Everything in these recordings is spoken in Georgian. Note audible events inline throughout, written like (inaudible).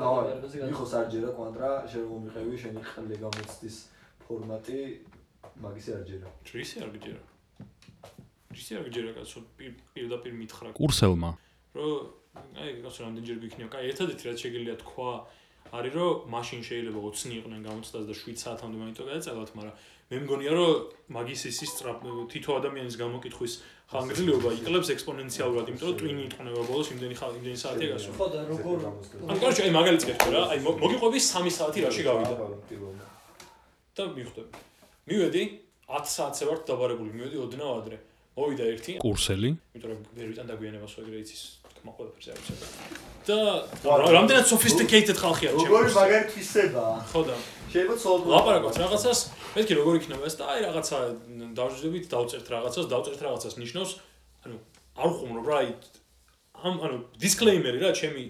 გადა. მიხო სარჯერა კვანტრა შენ მომიყევი შენი ყლე გამოცდის ფორმატი მაგისი არჯერა. ჯრისი არ გჯერა. ჯრისი არ გჯერა კაცო პირდაპირ მითხრა. კურსელმა. რომ აი კაცო რამდენჯერ გიქნია. კაი ერთადერთი რაც შეგიძლია თქვა არის რომ მაშინ შეიძლება 20 იყვნენ გამოცდას და 7 საათამდე მაინც გადაწევათ, მაგრამ მე მგონია რომ მაგის ის თითო ადამიანის გამოკითხვის ხანგრძლივობა იკლებს ექსპონენციალურად, იმიტომ რომ ტვინი იტყნება ბოლოს იმდენი ხალხი, იმდენი საათია გასული. ხო და როგორ ანუ კაროჩე აი მაგალითს გეტყვი რა, აი მოგიყვები 3 საათი რაში გავიდა. და მიხვდები. მივედი 10 საათზე ვარ დაბარებული, მივედი ოდნავ ადრე. მოვიდა ერთი კურსელი. იმიტომ რომ ვერ ვიტან დაგვიანებას ეგრე იცის თქმა ყველაფერს არ ვიცი. და რამდენად sophisticated ხალხია ჩემს. როგორი მაგარი თვისება. ხო და შეიძლება ცოლ ლაპარაკობთ რაღაცას, მეთქი როგორ იქნება ეს და აი რაღაცა დავჟდებით, დავწერთ რაღაცას, დავწერთ რაღაცას ნიშნავს, ანუ არ ხუმრობ რა აი ამ ანუ disclaimer-ი რა ჩემი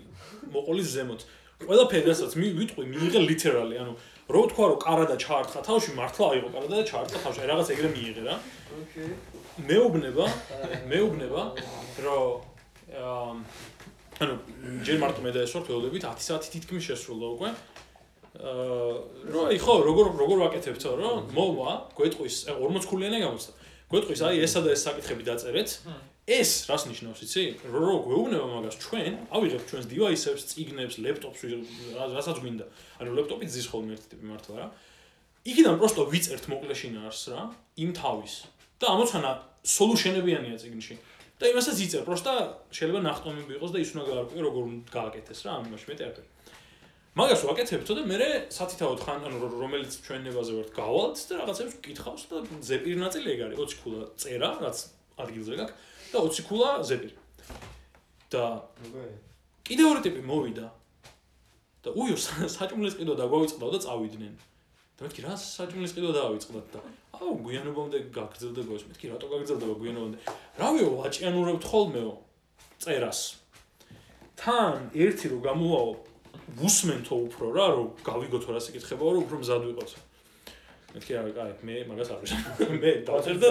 მოყოლის ზემოთ. ყველაფერი რასაც ვიტყვი მიიღე literally, ანუ რო თქვა რომ კარადა ჩაარტყა თავში, მართლა აიღო კარადა და ჩაარტყა თავში, აი რაღაც ეგრე მიიღე რა. ოკეი. მეუბნება, მეუბნება, რომ ანუ ჯერ მარტო მე და ეს ვარ თეოლებით 10 საათი თითქმის შესრულდა უკვე. აა რო აი ხო როგორ როგორ ვაკეთებთო რომ მოვა გვეტყვის 40 ქულიანე გამოსცა. გვეტყვის აი ესა და ეს საკითხები დაწერეთ. ეს რას ნიშნავს იცი? რო რო გვეუბნება მაგას ჩვენ ავიღებ ჩვენს დივაისებს, წიგნებს, ლეპტოპს რასაც გვინდა. ანუ ლეპტოპი ძის ხოლმე ერთი ტიპი მართლა რა. იქიდან პროსტო ვიწერთ მოკლეშინარს რა, იმ თავის. და ამოცანა სოლუშენებიანია წიგნში. და იმასაც იწერ, პროსტა შეიძლება ნახტომები იყოს და ის უნდა გაარკვიო როგორ გააკეთეს რა, ამაში მეტი არ არის. მაგას ვაკეთებთო და მე სათითაოდ ხან ანუ რომელიც ჩვენებაზე ვართ გავალთ და რაღაცებს ვკითხავს და ზეპირ ნაწილი ეგ არის 20 ქულა წერა რაც ადგილზე გაქვს და 20 ქულა ზეპირი. და კიდე ორი ტიპი მოვიდა. და უიო საჭმლის ყიდვა დაგვაიწყდა და წავიდნენ. და მეთქი რა საჭმლის ყიდვა დავიწყდათ და აუ გვიანობამდე გაგრძელდება ეს მეთქი რატო გაგრძელდება გვიანობამდე რავიო ვაჭიანურებთ ხოლმეო წერას თან ერთი რო გამოვაო ვუსმენთო უფრო რა რომ გავიგოთო რა საკითხებაო რომ უფრო მზად ვიყოთ. მეთქი რა კაი მე მაგას არ ვიცი (laughs) მე დავწერდა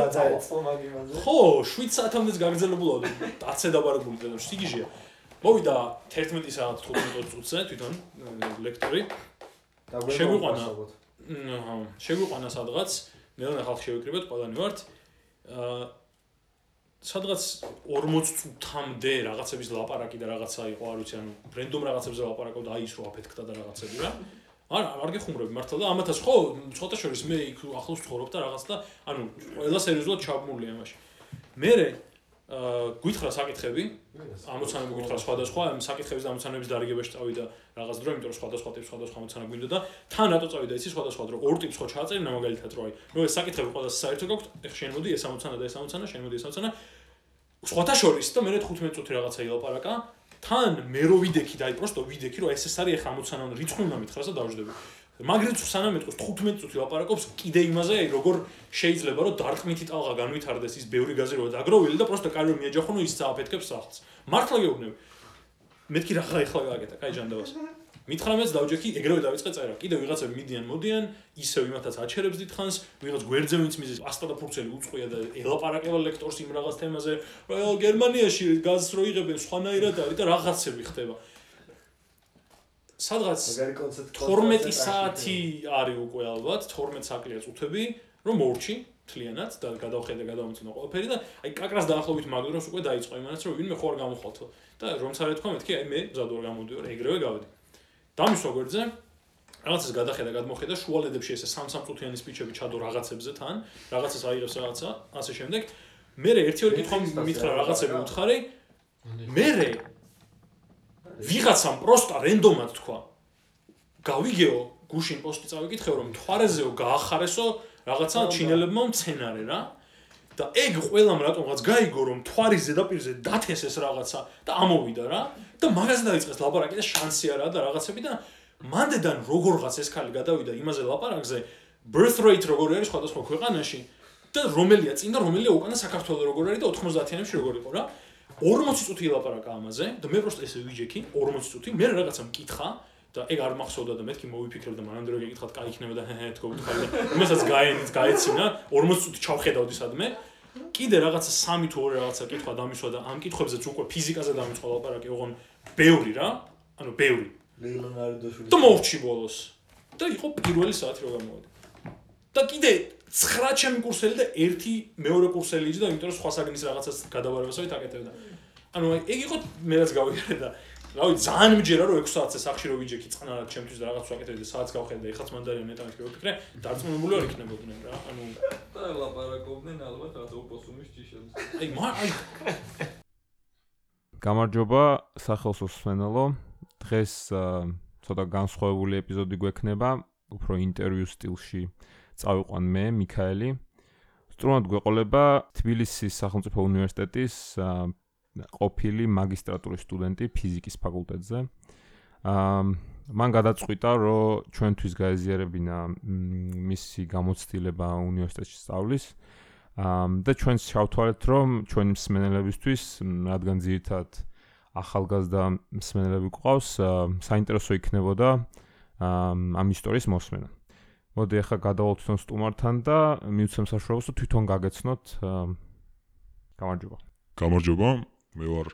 ხო 7 საათამდეც გაგრძელებულოდა 10-ე დაბარებული და სიგიჟია მოვიდა 11 საათ 15 წუთზე თვითონ ლექტორი. და შეგვიყვანა აჰა. შეგვიყვანა სადღაც. მეონა ხალხი შევიკრიბეთ ყველანი ვართ. აა სადღაც 40 წუთამდე რაღაცების ლაპარაკი და რაღაცა იყო არ ვიცი ანუ ბრენდომ რაღაცებზე ლაპარაკობდა აი ის რო აფეთქდა და რაღაცები რა. არა არ გიხუმრები მართლა და ამათაც ხო ცოტა შორის მე იქ ახლოს ცხოვრობ და რაღაც და ანუ ყველა სერიოზულად ჩაბმული ამაში მე გვითხრა საკითხები. ამოცანები გვითხრა სხვადასხვა ამ საკითხების და ამოცანების დარიგებაში წავიდა რაღაც დრო იმიტომ რომ სხვადასხვა ტიპის სხვადასხვა ამოცანა გვინდა და თან რატო წავიდა იცი სხვადასხვა დრო. ორ ტიპს ხო ჩააწერინა მაგალითად რო აი. ნუ ეს საკითხები ყველა საერთო გაქვთ ეხ შენ მოდი ეს ამოცანა და ეს ამოცანა შენ მოდი ეს ამოცანა სხვათა შორის და მე 15 წუთი რაღაცა ილაპარაკა. თან მე რო ვიდექი და აი პროსტო ვიდექი რომ ეს ეს არის ეხა ამოცანა რიცხვი უნდა მითხრას და დავждები მაგრამ სანამ ეთქოს 15 წუთი ლაპარაკობს კიდე იმაზე აი როგორ შეიძლება რომ დარტყმითი ტალღა განვითარდეს ის ბევრი გაზი რო დაგროვილი და პროსტო კარგი მიეჯახონო ის წააფეთქებს სახლს. მართლა გეუბნები. მეთქი რა ხა ეხლა გაკეთა კაი ჯანდავას მითხრამეც დავჯექი ეგრევე დავიწყე წერა. კიდე ვიღაცები მიდიან მოდიან ისევ იმათაც აჩერებს დიდხანს ვიღაც გვერდზე ვინც მიზეს ასტა და ფურცელი უწყვია და ელაპარაკება ლექტორს იმ რაღაც თემაზე რომ გერმანიაში გაზს რო იღებენ სხვანაირად არის და რაღაცები ხდება სადღაც 12 საათი არის უკვე ალბათ 12 საკლია წუთები რომ მორჩი თლიანად და გადავხედე გადავმწნო ყველაფერი და აი კაკრას დაახლოებით მაგდროს უკვე დაიწყო იმანაც რომ ვინმე ხო არ გამოხვალთო. და რომ სარეთ თქვა მეთქი აი მე მზად ვარ გამოდიო ეგრევე გავედი. დამისვა გვერდზე რაღაცას გადახედა გადმოხედა შუალედებში ესე სამ-სამ წუთიანი სპიჩები ჩადო რაღაცებზე თან რაღაცას აიღებს რაღაცა ასე შემდეგ. მე ერთი ორი კითხვა მითხრა რაღაცები უთხარი. მე ვიღაცამ პროსტა რენდომად თქვა. გავიგეო გუშინ პოსტი წავიკითხე რომ თვარეზეო გაახარესო რაღაცა ჩინელებმა მცენარე რა. და ეგ ყველამ რატომღაც გაიგო რომ თვარის ზედაპირზე დათესეს რაღაცა და ამოვიდა რა. და მაგაზე დაიწყეს ლაპარაკი და შანსი არა და რაღაცები და მანდედან როგორღაც ეს ხალი გადავიდა იმაზე ლაპარაკზე birth rate როგორი არის სხვადასხვა ქვეყანაში და რომელია წინ და რომელია უკანა საქართველოს როგორ არის და 90-იანებში როგორ იყო რა 40 წუთი ლაპარაკა ამაზე და მე პროსტ ესე ვიჯექი 40 წუთი მე რაღაცა მკითხა და ეგ არ მახსოვდა და მეთქი მოვიფიქრე და მანამდე რომ გეკითხათ კაი იქნება და ჰე თქო ვთქვი და იმასაც გაენით გაეცინა 40 წუთი ჩავხედავდი სადმე კიდე რაღაცა სამი თუ ორი რაღაცა კითხვა დამისვა და ამ კითხვებზეც უკვე ფიზიკაზე დამიწყო ლაპარაკი ოღონ ბევრი რა ანუ ბევრი ლეონარდოშვილი. და მოვრჩი ბოლოს. და იყო პირველი საათი რო გამოვიდა. და კიდე 9 ჩემი კურსელი და ერთი მეორე კურსელი იჯდა, იმიტომ რომ სხვა საგნის რაღაცას გადავარებასავით აკეთებდა. ანუ აი, ეგ იყო მე რაც გავიგე და რავი, ძალიან მჯერა რომ 6 საათზე სახში რო ვიჯექი წყნარად ჩემთვის და რაღაც ვაკეთებდი და საათს გავხედე და ეხაც მანდარიან მეტამეთ რო ვფიქრე, დარწმუნებული არ იქნებოდნენ რა. ანუ და ლაპარაკობდნენ ალბათ რაღაც ოპოსუმის ჭიშებს. აი, მა აი გამარჯობა სახელოს უსმენელო დღეს ცოტა განსხვავებული ეპიზოდი გვექნება უფრო ინტერვიუ სტილში წავიყვან მე მიქაელი. სწორად გვეყოლება თბილისის სახელმწიფო უნივერსიტეტის ყოფილი მაგისტრატურის სტუდენტი ფიზიკის ფაკულტეტზე. მან გადაწყვიტა რომ ჩვენთვის გაეზიარებინა მისი გამოცდილება უნივერსიტეტში სწავლის. და ჩვენს შევთვალეთ რომ ჩვენი მსმენელებისთვის რადგან ძირითადად ახალგაზრდა მსმენელები გვყავს საინტერესო იქნებოდა ამ ამ ისტორიის მოსმენა. მოდი ახლა გადავალთ თვითონ სტუმართან და მივცემ საშუალებას რომ თვითონ გაგეცნოთ გამარჯობა. გამარჯობა, მე ვარ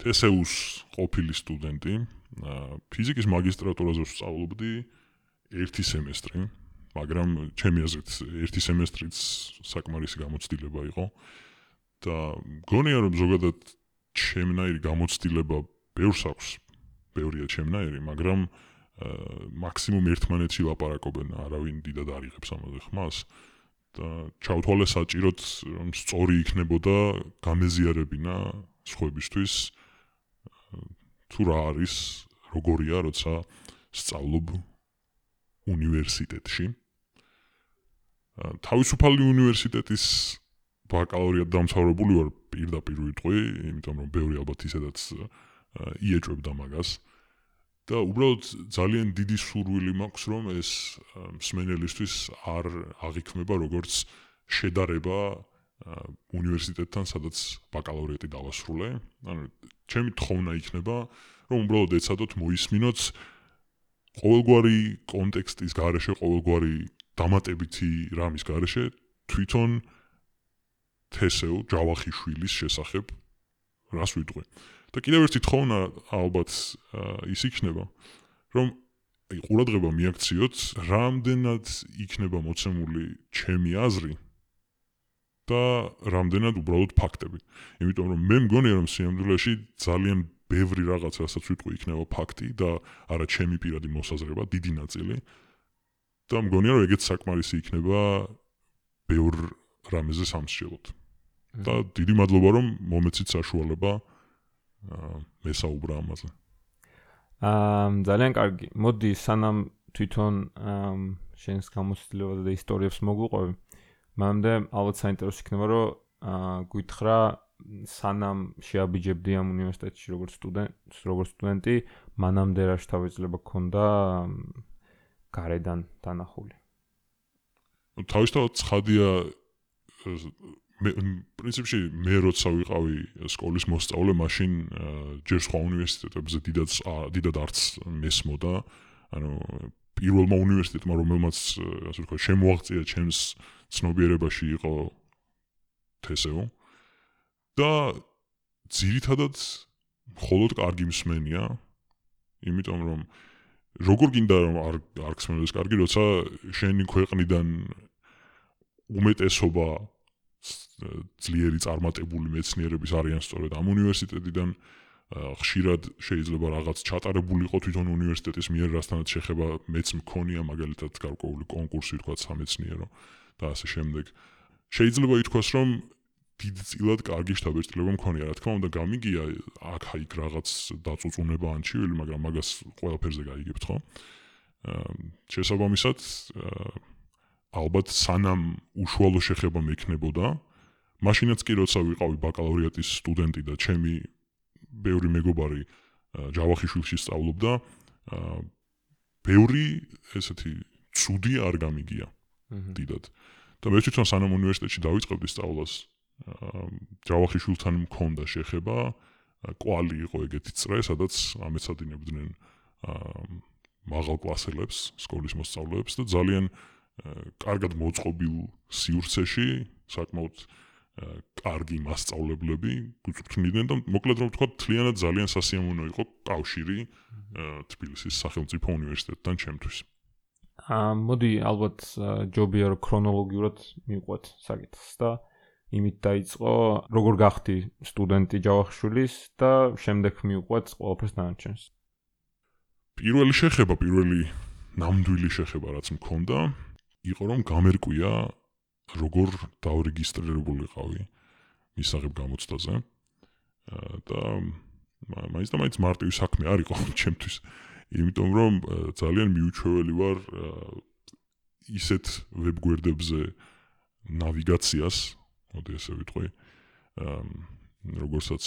TSU-ს ყოფილი სტუდენტი. ფიზიკის მაგისტრატურაზე ვსწავლობდი ერთი სემესტრი, მაგრამ ჩემი აზრით ერთი სემესტრიც საკმარისი გამოცდილება იყო. და მგონია რომ ზოგადად ჩემნაირი გამოცდილება ბევრს აქვს, ბევრია ჩემნაირი, მაგრამ აა მაქსიმუმ ერთმანეთში ლაპარაკობენ, არავინ დიდად არ იღებს ამაზე ხმას. და ჩავთვალე საჭიროდ რომ სწორი იქნებოდა გამეზიარებინა სხვებისთვის. აა, თუ რა არის როგორია როცა სწავლობ უნივერსიტეტში. აა, თავისუფალი უნივერსიტეტის ბაკალავრიად დამთავრებული ვარ პირდაპირ ვიტყვი იმიტომ რომ ბევრი ალბათ ისედაც აა, იეჭვებდა მაგას და უბრალოდ ძალიან დიდი სურვილი მაქვს რომ ეს აა, მსმენელისთვის არ აღიქმება როგორც შედარება აა, უნივერსიტეტთან სადაც ბაკალავრიატი დავასრულე. ანუ ჩემი თხოვნა იქნება რომ უბრალოდ ეცადოთ მოისმინოთ ყოველგვარი კონტექსტის გარეშე ყოველგვარი დამატებითი რამის გარეშე თვითონ თესეო ჯავახიშვილის შესახებ რას ვიტყვი და კიდევ ერთი თხოვნა ალბათ ის იქნება რომ აი ყურადღება მიაქციოთ რამდენად იქნება მოცემული ჩემი აზრი და რამდენად უბრალოდ ფაქტები. იმიტომ რომ მე მგონია რომ სიამდვილეში ძალიან ბევრი რაღაც რასაც ვიტყვი იქნება ფაქტი და არა ჩემი პირადი მოსაზრება დიდი ნაწილი. და მგონია რომ ეგეც საკმარისი იქნება ბევრ რამეზე სამსჯელოდ. და დიდი მადლობა რომ მომეცით საშუალება მესაუბრა ამაზე აა ძალიან კარგი. მოდი სანამ თვითონ ამ შენს გამოცდილებაზე და ისტორიებს მოგვიყვები, მანამდე ალბათ საინტერესო იქნება რომ აა გითხრა სანამ შეაბიჯებდი ამ უნივერსიტეტში როგორც სტუდენტ, როგორც სტუდენტი, მანამდე რა შეთავაზება ქონდა ამ, გარედან დანახული. თავისთავად ცხადია მე პრინციპში მე როცა ვიყავი სკოლის მოსწავლე მაშინ ჯერ სხვა უნივერსიტეტებზე დიდად ა- დიდად არც მესმოდა. ანუ პირველმა უნივერსიტეტმა რომელმაც ასე ვთქვათ შემოაღწია ჩემს ცნობიერებაში იყო TSU და ძირითადად მხოლოდ კარგი მსმენია. იმიტომ რომ როგორ გინდა რომ არ არ გსმენდეს კარგი როცა შენი ქვეყნიდან უმეტესობა ძლიერი წარმატებული მეცნიერების არიან სწორედ ამ უნივერსიტეტიდან. ხშირად შეიძლება რაღაც ჩატარებულიყო თვითონ უნივერსიტეტის მიერ რასთანაც შეხება მეც მქონია მაგალითად გარკვეული კონკურსი თქვა სამეცნიერო და ასე შემდეგ. შეიძლება ითქვას რომ დიდწილად კარგი შთაბეჭდილება მქონია. რა თქმა უნდა გამიგია აქ აიქ რაღაც დაწუწუნება ან ჩივილი მაგრამ მაგას ყველაფერზე გაიგებთ ხო? შესაბამისად აა, ალბათ სანამ უშუალო შეხება მექნებოდა მაშინაც კი როცა ვიყავი ბაკალავრიატის სტუდენტი და ჩემი ბევრი მეგობარი ჯავახიშვილში სწავლობდა ბევრი ესეთი ცუდი არ გამიგია დიდად. და მე თვითონ სანამ უნივერსიტეტში დავიწყებდი სწავლას, ჯავახიშვილთან მქონდა შეხება, კვალი იყო ეგეთი წრე, სადაც ამეცადინებდნენ აა, მაღალ კლასელებს, სკოლის მოსწავლეებს და ძალიან აა, კარგად მოწყობილ სივრცეში, საკმაოდ კარგი მასწავლებლები გუწვრთნიდნენ და მოკლედ რომ ვთქვა, თლიანად ძალიან სასიამოვნო იყო კავშირი თბილისის სახელმწიფო უნივერსიტეტთან ჩემთვის. აა მოდი ალბათ ჯობია რომ ქრონოლოგიურად მიყვეთ საკითხს და იმით დაიწყო როგორ გახდი სტუდენტი ჯავახიშვილის და შემდეგ მიყვეთ ყველაფერს დანარჩენს. პირველი შეხება, პირველი ნამდვილი შეხება რაც მქონდა, იყო რომ გამერკვია როგორ დაურეგისტრირებულიყავი მისაღებ გამოცდაზე. და მა- მაინც და მაინც მარტივი საქმე არ იყო (laughs) ჩემთვის. იმიტომ რომ ძალიან მიუჩვეველი ვარ ისეთ ვებგვერდებზე ნავიგაციას, მოდი ესე ვიტყვი, როგორცაც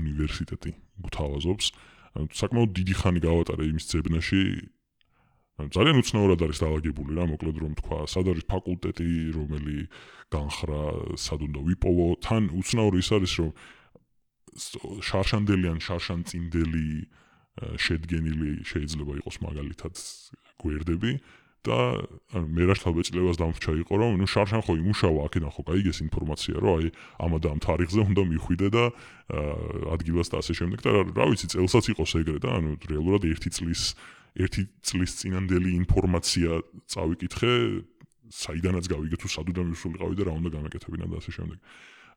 უნივერსიტეტი გვთავაზობს. ანუ საკმაოდ დიდი ხანი გავატარე იმის ძებნაში. ძალიან უცნაურად არის დაალაგებული რა, მოკლედ რომ თქვა, სად არის ფაკულტეტი, რომელი განხრა, სად უნდა ვიპოვო, თან უცნაური ის არის, რომ შარშანდელი ან შარშანწინდელი აა, შედგენილი შეიძლება იყოს მაგალითად გვერდები და მე რა შთაბეჭდილებას დამრჩა იყო რომ ნუ შარშან ხო იმუშავა აქედან ხო გაიგეს ინფორმაცია რომ აი ამა და ამ თარიღზე უნდა მიხვიდე და აა, ადგილას და ასე შემდეგ და რა, ვიცი წელსაც იყოს ეგრე და ანუ რეალურად ერთი წლის ერთი წლის წინანდელი ინფორმაცია წავიკითხე საიდანაც გავიგე თუ სად უნდა მივსულიყავი და რა უნდა გამეკეთებინა და ასე შემდეგ.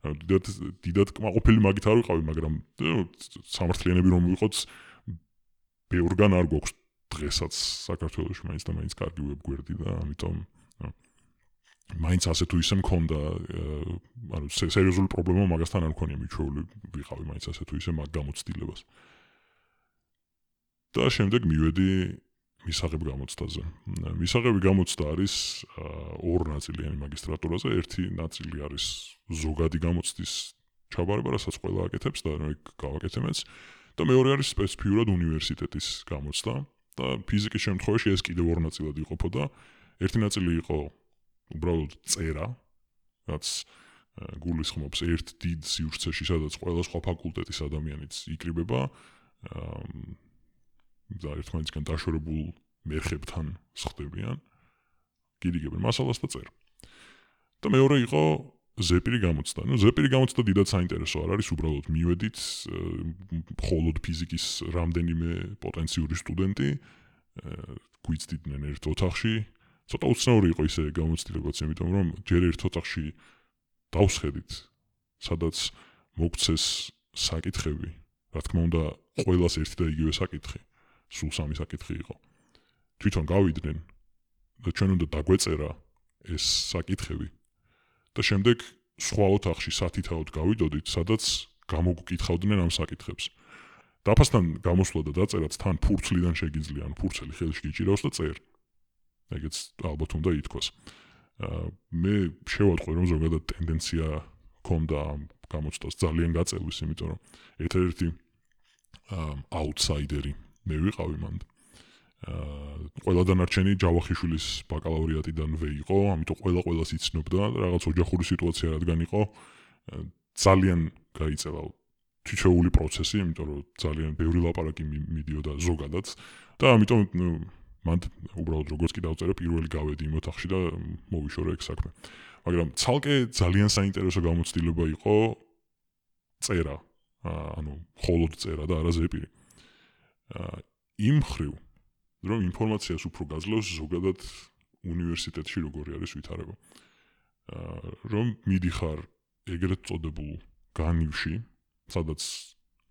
ანუ დიდად დიდად კმაყოფილი მაგით არ ვიყავი მაგრამ სამართლიანები რომ ვიყოთ ბევრგან არ გვაქვს დღესაც საქართველოში მაინც და მაინც კარგი ვებგვერდი და ამიტომ მაინც ასე თუ ისე მქონდა აა, ანუ სე- სერიოზული პრობლემა მაგასთან არ მქონია მიჩვეული ვიყავი მაინც ასე თუ ისე მაგ გამოცდილებას და შემდეგ მივედი მისაღებ გამოცდაზე. მისაღები გამოცდა არის აა, ორ ნაწილიანი მაგისტრატურაზე, ერთი ნაწილი არის ზოგადი გამოცდის ჩაბარება, რასაც ყველა აკეთებს და ნუ იქ გავაკეთებაც და მეორე არის სპეციფიურად უნივერსიტეტის გამოცდა და ფიზიკის შემთხვევაში ეს კიდევ ორ ნაწილად იყოფოდა. ერთი ნაწილი იყო უბრალოდ წერა, რაც აა, გულისხმობს ერთ დიდ სივრცეში, სადაც ყველა სხვა ფაკულტეტის ადამიანიც იკრიბება. და ერთმანეთისგან დაშორებულ მერხებთან სხდებიან. გირიგებენ მასალას და წერ. და მეორე იყო ზეპირი გამოცდა. ნუ ზეპირი გამოცდა დიდად საინტერესო არ არის, უბრალოდ მივედით მხოლოდ ფიზიკის რამდენიმე პოტენციური სტუდენტი გვიცდიდნენ ერთ ოთახში. ცოტა უცნაური იყო ისე გამოცდილებაც, იმიტომ რომ ჯერ ერთ ოთახში დავსხედით, სადაც მოგცეს საკითხები. რა თქმა უნდა, ყველას ერთი და იგივე საკითხი. სულ სამი საკითხი იყო. თვითონ გავიდნენ და ჩვენ უნდა დაგვეწერა ეს საკითხები და შემდეგ სხვა ოთახში სათითაოდ გავიდოდით, სადაც გამოგკითხავდნენ ამ საკითხებს. დაფასთან გამოსვლა და დაწერაც თან ფურცლიდან შეგიძლია, ანუ ფურცელი ხელში გიჭირავს და წერ. ეგეც ალბათ უნდა ითქვას. აა მე შევატყვი რომ ზოგადად ტენდენცია ამ გამოცდას ძალიან გაწელვის, იმიტომ რომ ერთ-ერთი აა აუტსაიდერი მე ვიყავი მანდ. აა ყველა დანარჩენი ჯავახიშვილის ბაკალავრიატიდანვე იყო, ამიტომ ყველა ყველას იცნობდა და რაღაც ოჯახური სიტუაცია რადგან იყო, ძალიან გაიწევა თვითეული პროცესი, იმიტომ რომ ძალიან ბევრი ლაპარაკი მი- მიდიოდა ზოგადად და ამიტომ მანდ უბრალოდ როგორც კი დავწერე პირველი გავედი იმ ოთახში და მოვიშორე ეგ საქმე. მაგრამ ცალკე ძალიან საინტერესო გამოცდილება იყო წერა, ანუ მხოლოდ წერა და არა ზეპირი. აა, იმ ხრივ რომ ინფორმაციას უფრო გაძლევს ზოგადად უნივერსიტეტში როგორი არის ვითარება. რომ მიდიხარ ეგრეთ წოდებულ განივში, სადაც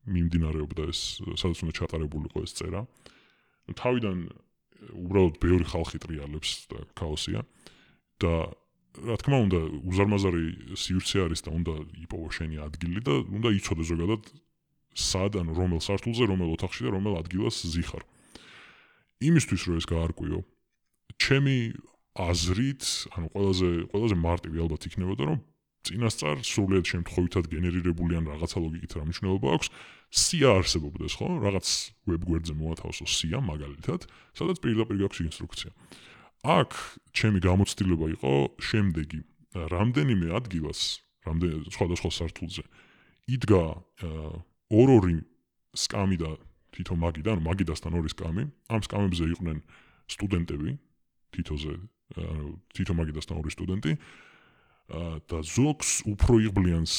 მიმდინარეობდა ეს, სადაც უნდა ჩატარებულიყო ეს წერა. თავიდან უბრალოდ ბევრი ხალხი ტრიალებს და ქაოსია და რა თქმა უნდა უზარმაზარი სივრცე არის და უნდა იპოვო შენი ადგილი და უნდა იცოდე ზოგადად სად ან რომელ სართულზე, რომელ ოთახში და რომელ ადგილას ზიხარ. იმისთვის რომ ეს გაარკვიო, ჩემი აზრით, ანუ ყველაზე ყველაზე მარტივი ალბათ იქნებოდა, რომ წინასწარ სრულიად შემთხვევითად გენერირებული ან რაღაცა ლოგიკით რა მნიშვნელობა აქვს, სია არსებობდეს, ხო? რაღაც ვებგვერდზე მოათავსო სია მაგალითად, სადაც პირდაპირ გაქვს ინსტრუქცია. აქ ჩემი გამოცდილება იყო შემდეგი. რამდენიმე ადგილას, რამდენიმე სხვადასხვა სართულზე იდგა აა, ორ-ორი სკამი და თითო მაგი და ანუ მაგიდასთან ორი სკამი. ამ სკამებზე იყვნენ სტუდენტები თითოზე, ანუ თითო მაგიდასთან ორი სტუდენტი. აა, და ზოგს უფრო იღბლიანს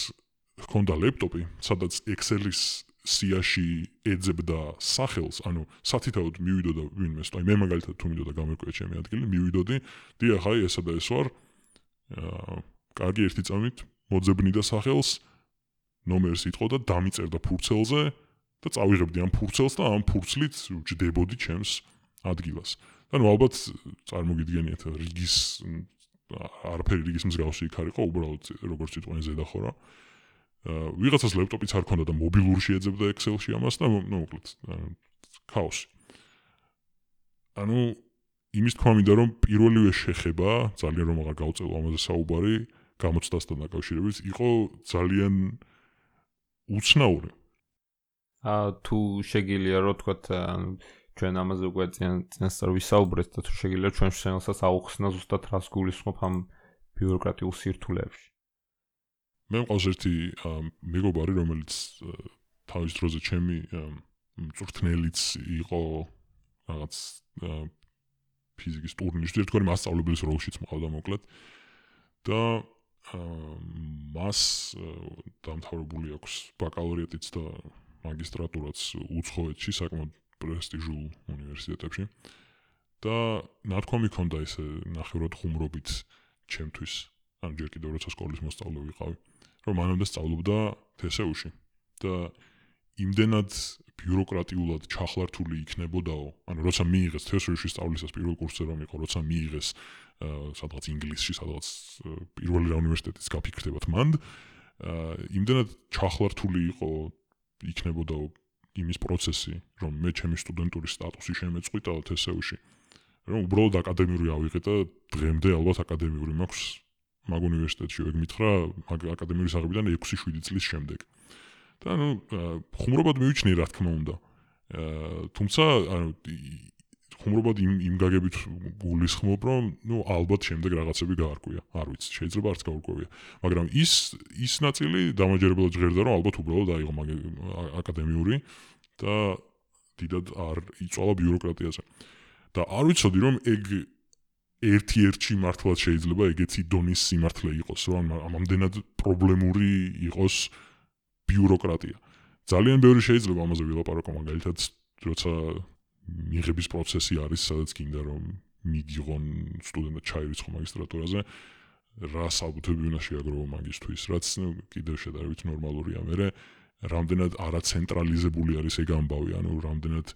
ჰქონდა ლეპტოპი, სადაც Excel-ის სიაში ეძებდა სახელს, ანუ სათითაოდ მივიდოდა ვინმეს, აი მე მაგალითად თუ მინდოდა გამერკვია ჩემი ადგილი, მივიდოდი, დიახ, აი ესა და ეს ვარ. აა, კარგი ერთი წამით მოძებნიდა სახელს, ნომერს იტყო და დამიწერდა ფურცელზე და წავიღებდი ამ ფურცელს და ამ ფურცლით ვჯდებოდი ჩემს ადგილას. ანუ ალბათ წარმოგიდგენიათ რიგის არაფერი რიგის მსგავსი იქ არისო, უბრალოდ როგორც იტყვენ ზედახორა. აა ვიღაცას ლეპტოპიც არ ქონდა და მობილური შეეძებდა Excel-ში ამას და ნუ მოკლედ ქაოსი. ანუ იმის თქმა მინდა რომ პირველივე შეხება, ძალიან რომ აღარ გავწელო ამაზე საუბარი, გამოცდასთან დაკავშირებით, იყო ძალიან უცნაური. აა თუ შეგიძლია რო თქვა ჩვენ ამაზე უკვე წინ წინასწარ ვისაუბრეთ და თუ შეგიძლია ჩვენ შენელსაც აუხსნა ზუსტად რას გულისხმობ ამ ბიუროკრატიულ სირთულეებში. მე მყავს ერთი მეგობარი, რომელიც თავის დროზე ჩემი მწვრთნელიც იყო რაღაც ფიზიკის ტურნირში, ერთგვარი მასწავლებლის როლშიც მყავდა მოკლედ. და მას დამთავრებული აქვს ბაკალავრიატიც და მაგისტრატურაც უცხოეთში საკმაოდ პრესტიჟულ უნივერსიტეტებში. და ნათქვამი ქონდა ესე ნახევრად ხუმრობით ჩემთვის, ან ჯერ კიდევ როცა სკოლის მოსწავლე ვიყავი, რომ მანამდე სწავლობდა თესეუში და იმდენად ბიუროკრატიულად ჩახლართული იქნებოდაო, ანუ როცა მიიღეს თესეუში სწავლისას პირველ კურსზე რომ იყო, როცა მიიღეს სადღაც ინგლისში, სადღაც პირველი რა უნივერსიტეტის გაფიქრდებათ მანდ, იმდენად ჩახლართული იყო იქნებოდაო იმის პროცესი, რომ მე ჩემი სტუდენტური სტატუსი შემეწყვიტა თესეუში, რომ უბრალოდ აკადემიური ავიღე და დღემდე ალბათ აკადემიური მაქვს მაგ უნივერსიტეტში, ეგ მითხრა მაგ აკადემიური საღებიდან 6-7 წლის შემდეგ. და ანუ ხუმრობად მივიჩნი რა თქმა უნდა. აა თუმცა ანუ ხუმრობად იმ იმ გაგებით გულისხმობ, რომ ნუ ალბათ შემდეგ რაღაცები გაარკვია. არ ვიცი, შეიძლება არც გაურკვევია, მაგრამ ის ის ნაწილი დამაჯერებლად ჟღერდა, რომ ალბათ უბრალოდ აიღო მაგ აკადემიური და დიდად არ იწვალა ბიუროკრატიაზე. და არ ვიცოდი რომ ეგ ერთ-ერთი მართლაც შეიძლება ეგეთი დონის სიმართლე იყოს, რომ ამდენად პრობლემური იყოს ბიუროკრატია. ძალიან ბევრი შეიძლება ამაზე ვილაპარაკო მაგალითად, როცა მიღების პროცესი არის, სადაც კიდე რომ მიგიღონ სტუდენტად ჩაირიცხო მაგისტრატურაზე, რა საბუთები უნდა შეაგროვო მაგისტვის, რაც კიდევ შედარებით ნორმალურია. მე რამდენად არაცენტრალიზებული არის ეგ ამბავი, ანუ რამდენად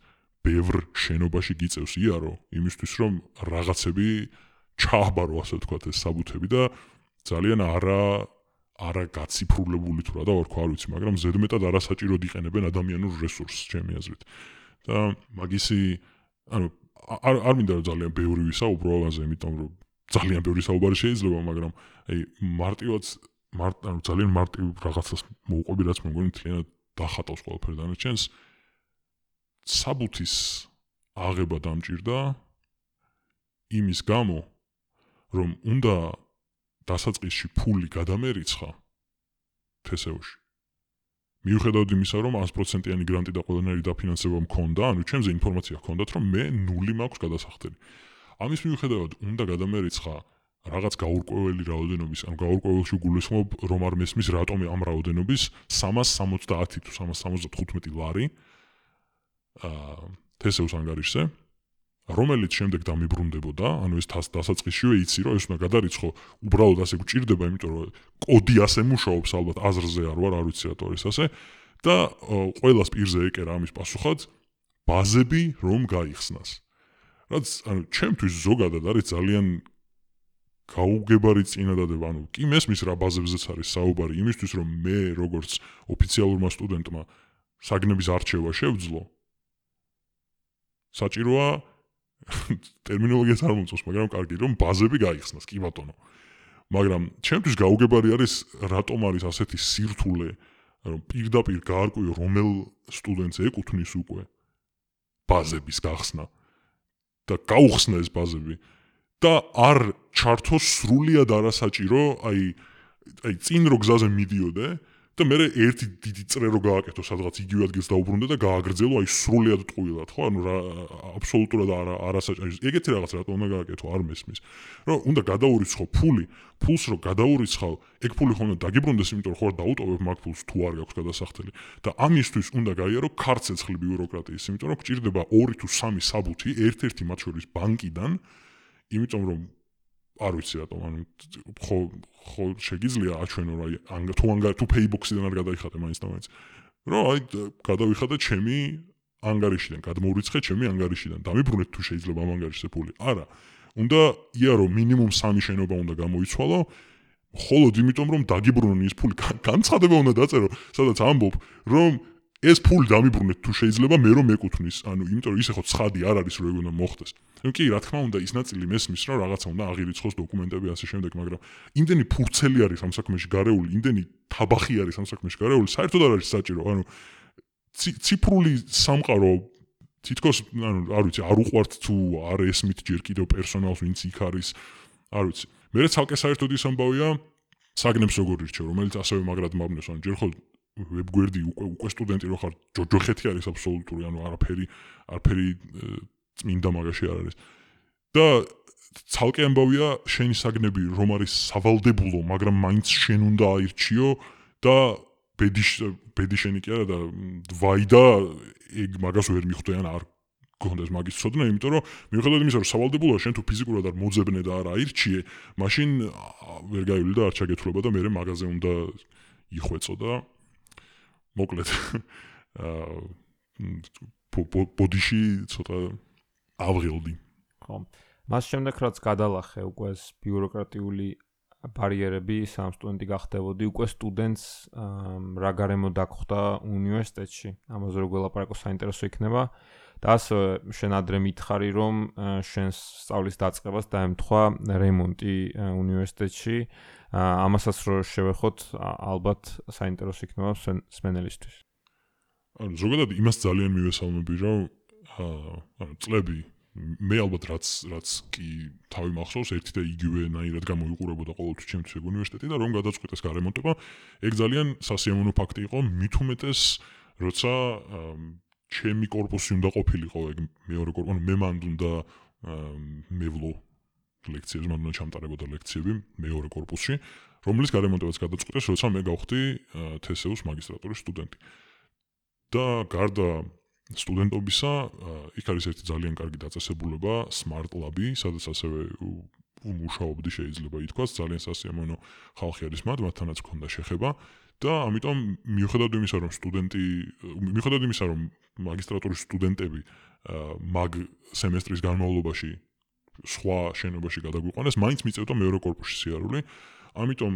ბევრ შენობაში გიწევს იარო იმისთვის რომ რაღაცები ჩააბარო ასე ვთქვათ ეს საბუთები და ძალიან არა არა გაციფრულებული თუ რა და ვარქვა არ ვიცი მაგრამ ზედმეტად არასაჭიროდ იყენებენ ადამიანურ რესურსს ჩემი აზრით და მაგისი ანუ არ არ მინდა რომ ძალიან ბევრი ვისაუბრო ამაზე იმიტომ რომ ძალიან ბევრი საუბარი შეიძლება მაგრამ აი მარტივად მარტ ანუ ძალიან მარტივ რაღაცას მოუყვები რაც მეგონი თლიანად დახატავს ყველაფერს დანარჩენს საბუთის აღება დამჭირდა იმის გამო რომ უნდა დასაწყისში ფული გადამერიცხა თესეუში მიუხედავად იმისა რომ 100%-იანი გრანტი და ყველანაირი დაფინანსება მქონდა ანუ ჩემზე ინფორმაცია ჰქონდათ რომ მე ნული მაქვს გადასახდელი. ამის მიუხედავად უნდა გადამერიცხა რაღაც გაურკვეველი რაოდენობის ან გაურკვეველში გულისხმობ რომ არ მესმის რატომ ამ რაოდენობის 370 თუ 375 ლარი. თესეუს ანგარიშზე რომელიც შემდეგ დამიბრუნდებოდა, ანუ ეს დასაწყისშივე იცი რომ ეს უნდა გადარიცხო, უბრალოდ ასე გჭირდება, იმიტომ რომ კოდი ასე მუშაობს ალბათ აზრზე არ ვარ, არ ვიცი რატო არის ასე. და ყოველას პირზე ეკერა ამის პასუხად ბაზები რომ გაიხსნას. რაც ანუ ჩემთვის ზოგადად არის ძალიან გაუგებარი წინადადება, ანუ კი მესმის რა ბაზებზეც არის საუბარი, იმისთვის რომ მე როგორც ოფიციალურმა სტუდენტმა საგნების არჩევა შევძლო, საჭიროა ტერმინოლოგიას არ მომწონს, მაგრამ კარგი რომ ბაზები გაიხსნას, კი ბატონო. მაგრამ ჩემთვის გაუგებარი არის რატომ არის ასეთი სირთულე, რომ პირდაპირ გაარკვიო რომელ სტუდენტს ეკუთვნის უკვე ბაზების გახსნა და გაუხსნა ეს ბაზები და არ ჩართოს სრულად არასაჭირო, აი აი წინ რო გზაზე მიდიოდე და მე ერთი დიდი წრე რო გააკეთო სადღაც იგივე ადგილს დაუბრუნდა და გააგრძელო აი სრულიად ტყუილად ხო ანუ რა აბსოლუტურად არა არასაჭირო ეგეთი რაღაც რატო უნდა გააკეთო არ მესმის. რომ უნდა გადაურიცხო ფული ფულს რო გადაურიცხავ ეგ ფული ხომ უნდა დაგიბრუნდეს იმიტომ რომ ხო დაუტოვებ მაგ ფულს თუ არ გაქვს გადასახდელი. და ამისთვის უნდა გაიარო ქარცეცხლი ბიუროკრატიის იმიტომ რომ გჭირდება 2 თუ 3 საბუთი ერთ-ერთი მათ შორის ბანკიდან იმიტომ რომ არ ვიცი რატომ ანუ ხო ხო შეგიძლია აჩვენო რა ან თუ ან თუ paybox-დან არ გადაიხადე მაინც და მაინც. რომ აი გადავიხადე ჩემი ანგარიშიდან გადმოვრიცხე ჩემი ანგარიშიდან. დამიბრუნეთ თუ შეიძლება ამ ანგარიშზე ფული. არა. უნდა იარო მინიმუმ სამი შენობა უნდა გამოიცვალო ხოლოდ იმიტომ რომ დაგიბრუნონ ის ფული. განცხადება უნდა დაწერო სადაც ამბობ რომ ეს ფული დამიბრუნეთ თუ შეიძლება მე რომ მეკუთვნის. ანუ იმიტომ რომ ისე ხო ცხადი არ არის ეგ უნდა მოხდეს. ну კი რა თქმა უნდა ის ნაწილი მესმის რომ რაღაცა უნდა აღირიცხოს დოკუმენტები ასე შემდეგ მაგრამ იმდენი ფურცელი არის ამ საქმეში გარეული იმდენი თაბახი არის ამ საქმეში გარეული საერთოდ არ არის საჭირო. ანუ ციფრული სამყარო თითქოს ანუ არ ვიცი არ უყვართ თუ არ ესმით ჯერ კიდევ პერსონალს ვინც იქ არის. არ ვიცი. მე ცალკე საერთოდ ის ამბავია საგნებს როგორ ირჩევ რომელიც ასევე მაგრად მაბნეს ანუ ჯერ ხო ვებგვერდი უკვე უკვე სტუდენტი რო ხარ ჯოჯოხეთი არის აბსოლუტური ანუ არაფერი არაფერი წმინდა მაგაში არ არის. და ცალკე ამბავია შენი საგნები რომ არის სავალდებულო მაგრამ მაინც შენ უნდა აირჩიო და ბედი ბედი შენი კი არა და ვაი და ეგ მაგას ვერ მიხვდიან არ გონდეს მაგის ცოდნა იმიტომ რომ მიუხედავად იმისა რომ სავალდებულოა შენ თუ ფიზიკურად არ მოძებნე და არ აირჩიე მაშინ ვერ გაივლი და არ ჩაგეთვლება და მე მაგაზე უნდა იხვეწო და მოკლედ. აა ბოდიში ცოტა აღღილდი ხო. მას შემდეგ რაც გადალახე უკვე ეს ბიუროკრატიული ბარიერები სამ სტუდენტი გახდებოდი უკვე სტუდენტს რა გარემო დაგხვდა უნივერსიტეტში. ამაზე რო გველაპარაკო საინტერესო იქნება. და ასე შენ ადრე მითხარი რომ შენს სწავლის დაწყებას დაემთხვა რემონტი უნივერსიტეტში ამასაც რო შევეხოთ ალბათ საინტერესო იქნება სმენელისთვის. ანუ ზოგადად იმას ძალიან მივესალმები რომ ანუ წლები მე ალბათ რაც რაც კი თავი მახსოვს ერთი და იგივე ნაირად გამოიყურებოდა ყოველთვის ჩემთვის ეგ უნივერსიტეტი და რომ გადაწყვიტეს გარემონტება ეგ ძალიან სასიამოვნო ფაქტი იყო მით უმეტეს როცა ჩემი корпуსი უნდა ყოფილიყო ეგ მეორე корпуს, ანუ მე მანდ უნდა მევლო ლექციებს, მანდ უნდა ჩამტარებოდა ლექციები მეორე корпуსში, რომლის გარემონტებაც გადაწყვიტეს, როცა მე გავხდი თესეუს მაგისტრატურის სტუდენტი. და გარდა სტუდენტობისა, იქ არის ერთი ძალიან კარგი დაწესებულება Smart Lab-ი, სადაც ასევე მუშაობდი შეიძლება ითქვას, ძალიან სასიამოვნო ხალხი არის მათ, მათთანაც მქონდა შეხება. აა და ამიტომ მიუხედავად იმისა, რომ სტუდენტი მიუხედავად იმისა, რომ მაგისტრატურის სტუდენტები მაგ სემესტრის განმავლობაში სხვა შენობაში გადაგვიყვანეს, მაინც მიწევდა მეორე корпуსში სიარული. ამიტომ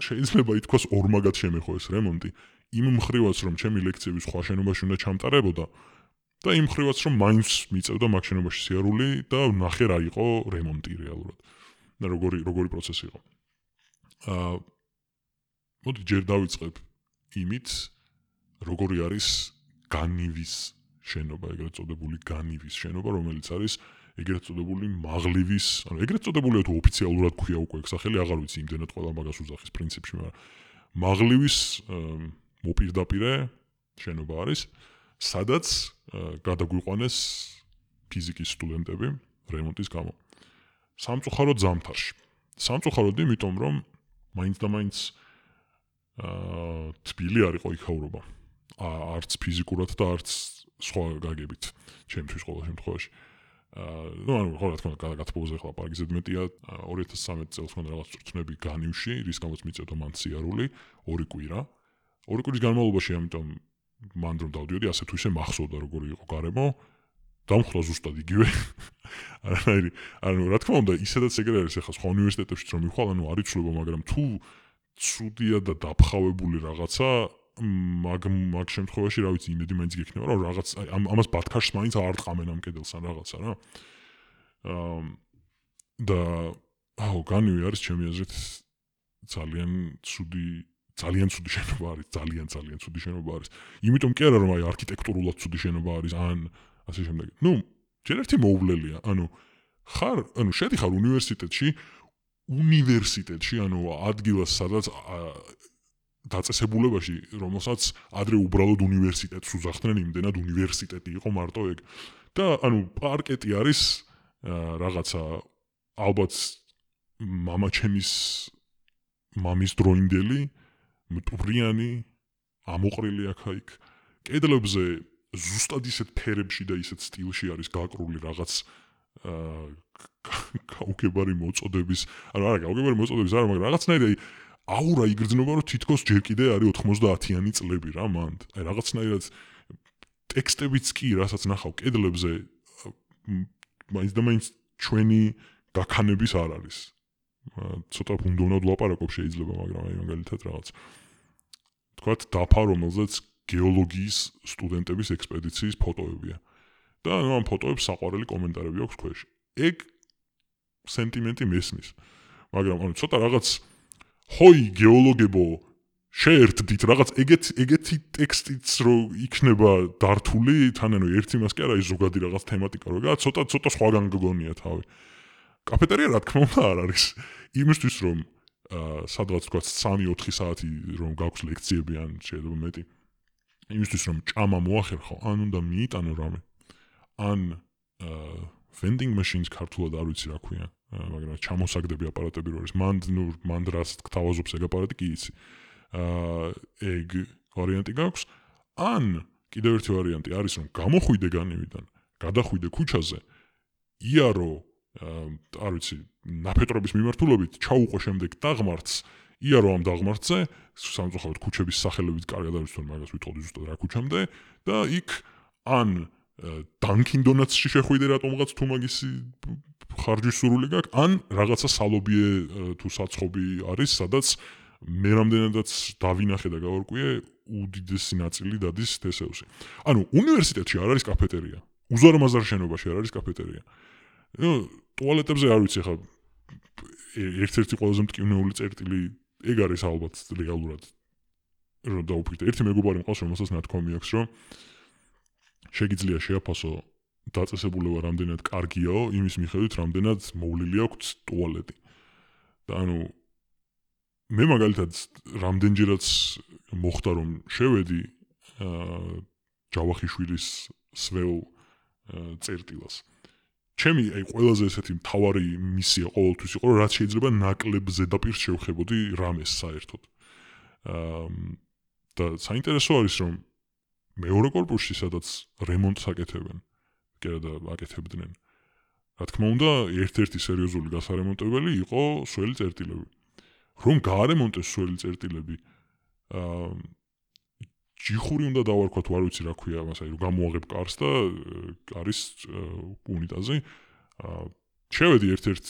შეიძლება ითქვას ორმაგად შემეხო ეს რემონტი. იმ მხრივაც, რომ ჩემი ლექციები სხვა შენობაში უნდა ჩამტარებოდა და იმ მხრივაც, რომ მაინც მიწევდა მაგ შენობაში სიარული და ნახე რა იყო რემონტი რეალურად. და როგორი როგორი პროცესი იყო. აა მოდი ჯერ დავიწყებ იმით როგორი არის განივის შენობა, ეგრეთ წოდებული განივის შენობა, რომელიც არის ეგრეთ წოდებული მაღლივის, ანუ ეგრეთ წოდებული თუ ოფიციალურად ქვია უკვე ეგ სახელი, აღარ ვიცი იმდენად ყველა მაგას უძახის პრინციპში, მაგრამ მაღლივის მოპირდაპირე შენობა არის, სადაც გადაგვიყვანეს ფიზიკის სტუდენტები რემონტის გამო. სამწუხაროდ ზამთარში. სამწუხაროდ იმიტომ, რომ მაინც და მაინც თბილი არ იყო იქაურობა. არც ფიზიკურად და არც სხვა გაგებით, ჩემთვის ყოველ შემთხვევაში. ну, ანუ ხო რა თქმა უნდა, გადაგაცბოზე ხლა პარკი ზედმეტია 2013 წელს მქონდა რაღაც წრწნები განივში, რის გამოც მიწევდა მან ციარული, ორი კვირა. ორი კვირის განმავლობაში, ამიტომ მან რომ დავდიოდი, ასე თუ ისე მახსოვდა როგორი იყო გარემო. დამხლა ზუსტად იგივე. (laughs) არანაირი, ანუ რა თქმა უნდა, ისედაც ეგრე არის ახლა სხვა უნივერსიტეტებში რომ მიხვალ, ანუ არ იცვლება, მაგრამ თუ ცუდია და დაფხავებული რაღაცა, მაგ მაგ შემთხვევაში რა ვიცი იმედი მაინც გექნება რომ რაღაც ამ ამას ბათქაშს მაინც არ ტყამენ ამ კედელს ან რაღაცა რა. აა და აუ განივი არის ჩემი აზრით ძალიან ცუდი ძალიან ცუდი შენობა არის ძალიან ძალიან ცუდი შენობა არის. იმიტომ კი არა რომ აი არქიტექტურულად ცუდი შენობა არის ან ასე შემდეგ. ნუ ჯერ ერთი მოუვლელია ანუ ხარ ანუ შედიხარ უნივერსიტეტში უნივერსიტეტში ანუ ადგილას სადაც დაწესებულებაში, რომელსაც ადრე უბრალოდ უნივერსიტეტს უძახდნენ, იმდენად უნივერსიტეტი იყო მარტო ეგ. და ანუ პარკეტი არის რაღაცა ალბათ მამაჩემის მამის დროინდელი, მტვრიანი, ამოყრილი აქა-იქ. კედლებზე ზუსტად ისეთ ფერებში და ისეთ სტილში არის გაკრული რაღაც აა გაუგებარი მოწოდების, ანუ არა გაუგებარი მოწოდების არა, მაგრამ რაღაცნაირი აი აურა იგრძნობა, რომ თითქოს ჯერ კიდე არის 90-იანი წლები რა მან. აი რაღაცნაირად ტექსტებიც კი, რასაც ნახავ კედლებზე მაინც და მაინც ჩვენი გაქანების არ არის. ცოტა ფუნდონად ვლაპარაკობ შეიძლება, მაგრამ აი მაგალითად რაღაც თქვათ დაფა რომელზეც გეოლოგიის სტუდენტების ექსპედიციის ფოტოებია. და ნუ ამ ფოტოებს საყვარელი კომენტარები აქვს ქვეშ. ეგ სენტიმენტი მესნის. მაგრამ ანუ ცოტა რაღაც ჰოი გეოლოგებო შეერთდით რაღაც ეგეთ ეგეთი ტექსტიც რო იქნება დართული თან ანუ ერთი მას კი არა ის ზოგადი რაღაც თემატიკა რო გა ცოტა ცოტა სხვაგან გგონია თავი. კაფეტერია რა თქმა უნდა არ არის იმისთვის რომ სადღაც თქვა 3-4 საათი რომ გაქვს ლექციები ან შეიძლება მეტი იმისთვის რომ ჭამა მოახერხო ან უნდა მიიტანო რამე ან აა vending machines ქართულად არ ვიცი რა ქვია. მაგრამ ჩამოსაგდები აპარატები რო არის. მანდ ნუ მანდ რას თავაზობს ეგ აპარატი კი იცი. აა ეგ ვარიანტი გაქვს. ან კიდევ ერთი ვარიანტი არის რომ გამოხვიდე განივიდან გადახვიდე ქუჩაზე იარო არ ვიცი ნაფეტრობის მიმართულებით ჩაუყო შემდეგ დაღმართს იარო ამ დაღმართზე სამწუხაროდ ქუჩების სახელებით კარგად არის თქო მაგას ვიტყოდი ზუსტად რა ქუჩამდე და იქ ან დანკინ დონატსში შეხვიდე რატომღაც თუ მაგისი ხარჯის სურვილი გაქვს ან რაღაცა სალობიე თუ საცხობი არის სადაც მე რამდენადაც დავინახე და გავარკვიე უდიდესი ნაწილი დადის თესეუსი. ანუ უნივერსიტეტში არ არის კაფეტერია. უზარმაზარ შენობაში არ არის კაფეტერია. ნუ ტუალეტებზე არ ვიცი ხა ერთ-ერთი ყველაზე მტკივნეული წერტილი ეგ არის ალბათ ლეგალურად რომ დაუფიქრე. ერთი მეგობარი მყავს რომელსაც ნათქვამი აქვს რომ შეიძლება შეაფასო დაწესებულება რამდენად კარგიაო იმის მიხედვით რამდენად მოვლილი აქვს ტუალეტი. და ანუ მე მაგალითად რამდენჯერაც მოხდა რომ შევედი აა ჯავახიშვილის სველ წერტილას. ჩემი აი ყველაზე ესეთი მთავარი მისია ყოველთვის იყო რომ რაც შეიძლება ნაკლებ ზედაპირს შევხებოდი რამეს საერთოდ. აა და საინტერესო არის რომ მეორე корпуსში, სადაც რემონტს აკეთებენ, კიდე აკეთებდნენ. რა თქმა უნდა, ერთ-ერთი სერიოზული გასარემონტებელი იყო სველი წერტილები. რომ გაარემონტეს სველი წერტილები, აა ჯიხური უნდა დავარქვათ, არ ვიცი რა ქვია მას, აი რომ გამოაღებ კარს და არის უნიტაზი. აა შევედი ერთ-ერთ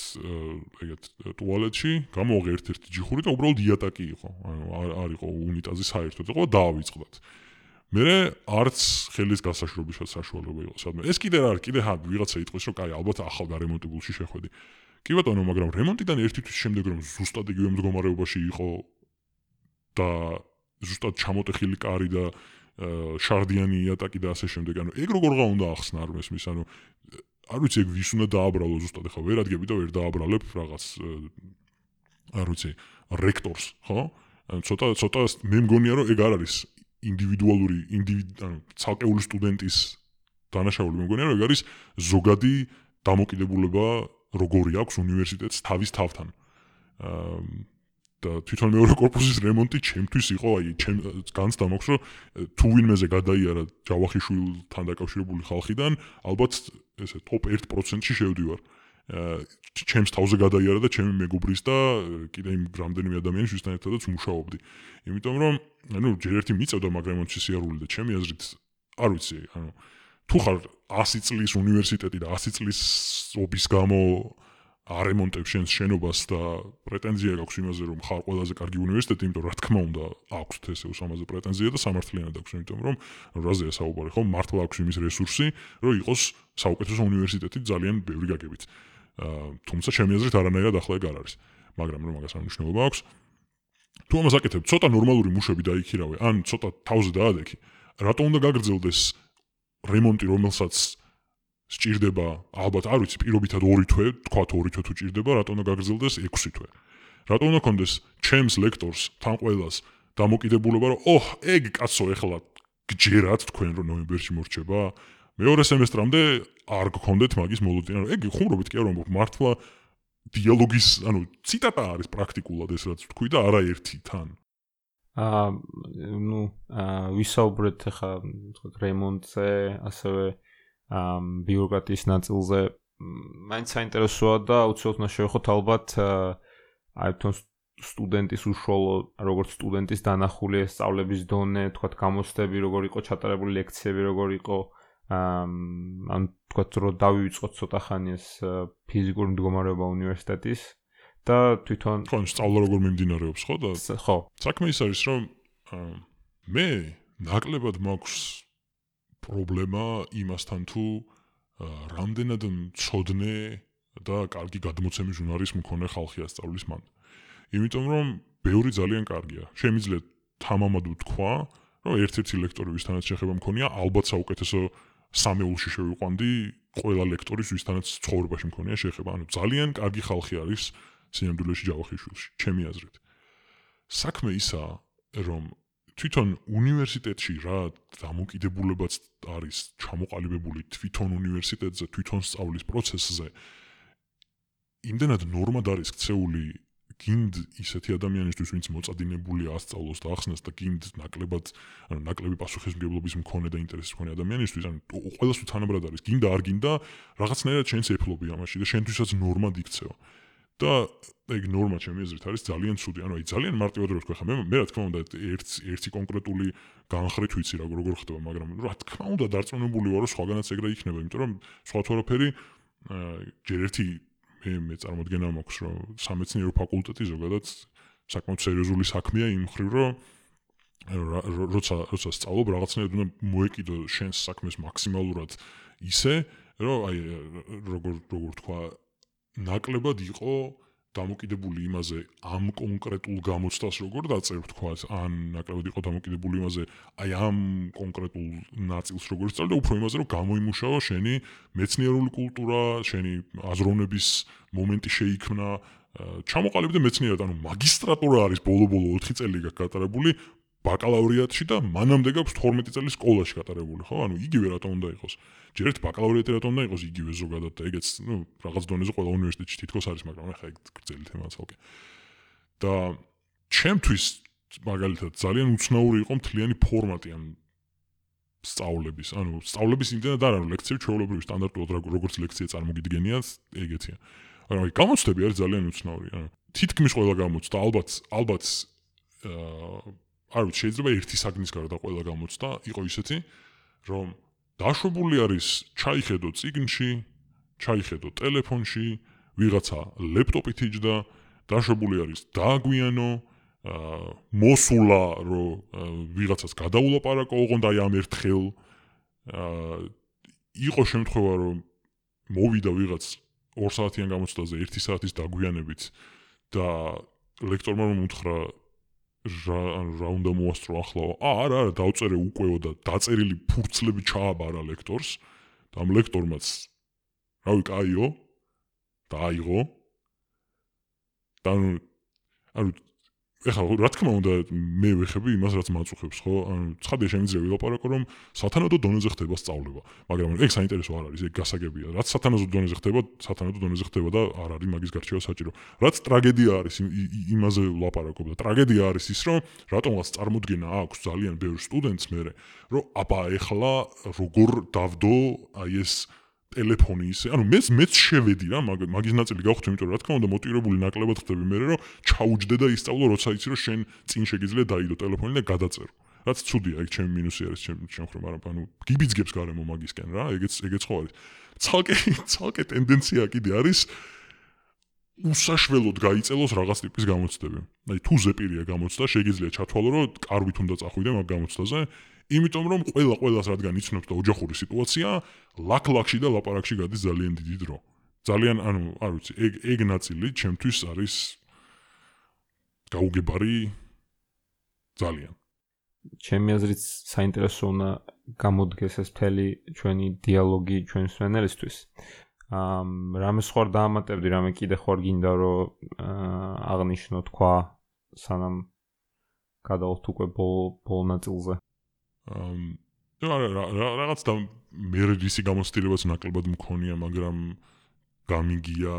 ეგეთ туалетში, გამოაღე ერთ-ერთი ჯიხური და უბრალოდ იატაკი იყო. ანუ არ იყო უნიტაზი საერთოდ, იყო დაავიწყდათ. აა მე არც ხელის გასაშრობიშად საშუალება იყო სადმე. ეს კიდე რა კიდე ჰა ვიღაცა იტყვის, რომ კაი, ალბათ ახალ გარემონტებულში შეხვედი. კი ბატონო, მაგრამ რემონტიდან ერთი თვის შემდეგ რომ ზუსტად იგივე მდგომარეობაში იყო და ზუსტად ჩამოტეხილი კარი და შარდიანი იატაკი და ასე შემდეგ. ანუ ეგ როგორ გა უნდა ახსნა არ მესმის, ანუ არ ვიცი ეგ ვის უნდა დააბრალო ზუსტად ახლა ვერ ადგები და ვერ დააბრალებ რაღაც არ ვიცი რექტორს, ხო? ანუ ცოტა ცოტა მე მგონია რომ ეგ არ არის ინდივიდუალური ინდივიდუალ ცალკეული სტუდენტის დანაშაული მე მგონია რომ ეგ არის ზოგადი დამოკიდებულება როგორი აქვს უნივერსიტეტს თავის თავთან. აა და თვითონ მეორე корпуსის რემონტი ჩემთვის იყო აი ჩემ განცდა მაქვს რომ თუ ვინმეზე გადაიარა ჯავახიშვილთან დაკავშირებული ხალხიდან ალბათ ესე ტოპ 1%-ში შევდივარ. აა ჩემს თავზე გადაიარა და ჩემი მეგობრის და კიდე იმ რამდენიმე ადამიანის ვისთან ერთადაც მუშაობდი. იმიტომ რომ ანუ ჯერ ერთი მიწევდა მაგ რემონტში სიარული და ჩემი აზრით არ ვიცი, ანუ თუ ხარ 100 წლის უნივერსიტეტი და 100 წლის ობის გამო არემონტებ შენს შენობას და პრეტენზია გაქვს იმაზე რომ ხარ ყველაზე კარგი უნივერსიტეტი, იმიტომ რა თქმა უნდა აქვს ესე უსამაზე პრეტენზია და სამართლიანად აქვს, იმიტომ რომ რაზეა საუბარი, ხო, მართლა აქვს იმის რესურსი, რომ იყოს საუკეთესო უნივერსიტეტი ძალიან ბევრი გაგებით. თუმცა ჩემი აზრით არანაირად ახლა ეგ არ არის. მაგრამ რომ მაგას ამნიშნულობა აქვს. თუ ამას აკეთებ, ცოტა ნორმალური მუშები დაიქირავე, ან ცოტა თავზე დაადექი. რატომ უნდა გაგრძელდეს რემონტი, რომელსაც სჭირდება ალბათ არ ვიცი პირობითად 2 თვე, თქვა 2 თვე თუ სჭირდება, რატომ უნდა გაგრძელდეს 6 თვე. რატომ უნდა კონდეს ჩემს ლექტორს თან ყველას დამოკიდებულება რომ ოჰ ეგ კაცო ეხლა გჯერათ თქვენ რომ ნოემბერში მორჩება მეორე სემესტრამდე არ გქონდეთ მაგის მოლოდინა. ეგ ხუმრობით კი არ ვამბობ მართლა დიალოგის ანუ ციტატა არის პრაქტიკულად ეს რაც თქვი და არა ერთი თან. აა ნუ აა ვისაუბრეთ ხა თქვა რემონტზე ასევე აა ბიუროკრატიის ნაწილზე. მაინც საინტერესოა და უცბად უნდა შევეხოთ ალბათ აი თუნ სტუდენტის უშუალო როგორც სტუდენტის დანახული სწავლების დონე, თქვა გამოცდები როგორ იყო ჩატარებული ლექციები როგორ იყო აა ან თქვა რომ დავივიწყოთ ცოტა ხანი ეს ფიზიკური მდგომარეობა უნივერსიტეტის და თვითონ თქვენ სწავლა როგორ მიმდინარეობს ხო და ხო საქმე ის არის რომ მე ნაკლებად მაქვს პრობლემა იმასთან თუ რამდენად მწოდნე და კარგი გადმოცემის ჟურნალის მქონე ხალხი ასწავლის მან. იმიტომ რომ ბევრი ძალიან კარგია. შემიძლია თამამად ვთქვა, რომ ერთ-ერთი ლექტორი ვისთანაც შეხება მქონია, ალბათ საუკეთესო სამეულში შევიყვანდი ყველა ლექტორის ვისთანაც ცხოვრებაში მქონია შეხება. ანუ ძალიან კარგი ხალხი არის სინამდვილეში ჯავახიშვილში, ჩემი აზრით. საქმე ისაა, რომ თვითონ უნივერსიტეტში რა დამოკიდებულებაც არის ჩამოყალიბებული თვითონ უნივერსიტეტზე, თვითონ სწავლის პროცესზე. იმდენად ნორმად არის ქცეული გინდ ისეთი ადამიანისთვის, ვინც მოწადინებულია ასწავლოს და ახსნას და გინდ ნაკლებად, ნაკლები პასუხისმგებლობის მქონე და ინტერესის მქონე ადამიანისთვის, ანუ ყველას უთანაბრად არის, გინდა არ გინდა, რაღაცნაირად შენს ეფლობი ამაში და შენთვისაც ნორმად იქცევა. და ეგ ნორმა ჩემი აზრით არის ძალიან ცუდი. ანუ აი ძალიან მარტივად რო ვთქვა ხა მე მე რა თქმა უნდა ერთ ერთი კონკრეტული განხრით ვიცი რა როგორ ხდება, მაგრამ რა თქმა უნდა დარწმუნებული ვარო სხვაგანაც ეგრე იქნება, იმიტომ რომ სხვა თორაფერი ჯერ ერთი მე მე წარმოდგენა მაქვს რომ სამეცნიერო ფაკულტეტი ზოგადად საკმაოდ სერიოზული საქმეა იმ ხრივ რომ როცა როცა სწავლობ რაღაცნაირად უნდა მოეკიდო შენს საქმეს მაქსიმალურად ისე რომ აი როგორ როგორ თქვა ნაკლებად იყო დამოკიდებული იმაზე ამ კონკრეტულ გამოცდას როგორ დაწერთ თქვა ან ნაკლებად იყო დამოკიდებული იმაზე აი ამ კონკრეტულ ნაწილს როგორ სწავლე უფრო იმაზე რომ გამოიმუშაო შენი მეცნიერული კულტურა შენი აზროვნების მომენტი შეიქმნა ჩამოყალიბდა მეცნიერად ანუ მაგისტრატურა არის ბოლო-ბოლო 4 წელი გაკატარებული ბაკალავრიატში და მანამდე გაქვს 12 წელი სკოლაში გატარებული, ხო? ანუ იგივე რატომ უნდა იყოს? ჯერ ერთ ბაკალავრიატი რატომ უნდა იყოს იგივე ზოგადად და ეგეც, ну, რაღაც დონეზე ყველა უნივერსიტეტში თითქოს არის, მაგრამ ახლა ეგ გრძელი თემაა ცალკე. და ჩემთვის მაგალითად ძალიან უცნაური იყო მთლიანი ფორმატი ან სწავლების, ანუ სწავლების იმდენად არ არის ლექციები ჩვეულებრივი სტანდარტულად როგორც ლექცია წარმოგიდგენიათ, ეგეთია. მაგრამ აი გამოცდები არის ძალიან უცნაური, ანუ თითქმის ყველა გამოცდა ალბათ ალბათ აა არ ვიცი, შეიძლება ერთი საგნის გარდა ყველა გამოცდა იყო ისეთი, რომ დაშვებული არის ჩაიხედო ციგნში, ჩაიხედო ტელეფონში, ვიღაცა ლეპტოპით იჯდა, დაშვებული არის დააგვიანო, აა მოსულა, რომ ვიღაცას გადაულაპარაკო, ოღონდ აი ამ ერთხელ აა იყო შემთხვევა, რომ მოვიდა ვიღაც 2 საათიან გამოცდაზე 1 საათის დაგვიანებით და ლექტორმა რომ უთხრა რა უნდა მოასწრო ახლა? აა არა, არა, დავწერე უკვე და დაწერილი ფურცლები ჩააბარა ლექტორს. და ამ ლექტორმაც რავი, კაიო. დააიღო. და ანუ ეხლა რა თქმა უნდა მე ვეხები იმას რაც მაწუხებს ხო? ანუ ცხადია შემიძლია ვილაპარაკო რომ სათანადო დონეზე ხდება სწავლება. მაგრამ ეგ საინტერესო არ არის ეგ გასაგებია. რაც სათანადო დონეზე ხდება სათანადო დონეზე ხდება და არ არის მაგის გარჩევა საჭირო. რაც ტრაგედია არის იმაზე ვლაპარაკობ და ტრაგედია არის ის რომ რატომღაც წარმოდგენა აქვს ძალიან ბევრ სტუდენტს მე რომ აბა ეხლა როგორ დავდო აი ეს ტელეფონი ისე, ანუ მეც მეც შევედი რა, მაგის ნაწილი გავხდი, იმიტომ რომ რა თქმა უნდა მოტივირებული ნაკლებად ხდები მე რომ ჩაუჯდე და ისწავლო, როცა იცი რომ შენ წინ შეგიძლია დაიდო ტელეფონი და გადაწერო. რაც ცუდია, ეგ ჩემი მინუსი არის ჩემ ჩემ ხრო, მაგრამ ანუ გიბიძგებს გარემო მაგისკენ რა, ეგეც ეგეც ხო არის. ცალკე (laughs) ცალკე ტენდენცია კიდე არის უსაშველოდ გაიწელოს რაღაც ტიპის გამოცდები. აი თუ ზეპირია გამოცდა, შეგიძლია ჩათვალო რომ კარვით უნდა წახვიდე მაგ გამოცდაზე, იმიტომ რომ ყველა ყველას რადგან იცნობს და ოჯახური სიტუაცია, ლაქ-ლაქში და ლაპარაკში გადის ძალიან დიდი დრო. ძალიან, ანუ, არ ვიცი, ეგ ეგ ნაწილი ჩემთვის არის გაუგებარი ძალიან. ჩემი აზრით საინტერესო უნდა გამოდგეს ეს მთელი ჩვენი დიალოგი ჩვენს ვენერისთვის. ამ რამე სხვა დაამატებდი, რამე კიდე ხوار გინდა რომ აღნიშნო თქვა სანამ გადავალთ უკვე ბოლო ბოლო ნაწილზე. არა რა- რა- რაღაც და მე რისი გამოცდილებაც ნაკლებად მქონია, მაგრამ გამიგია.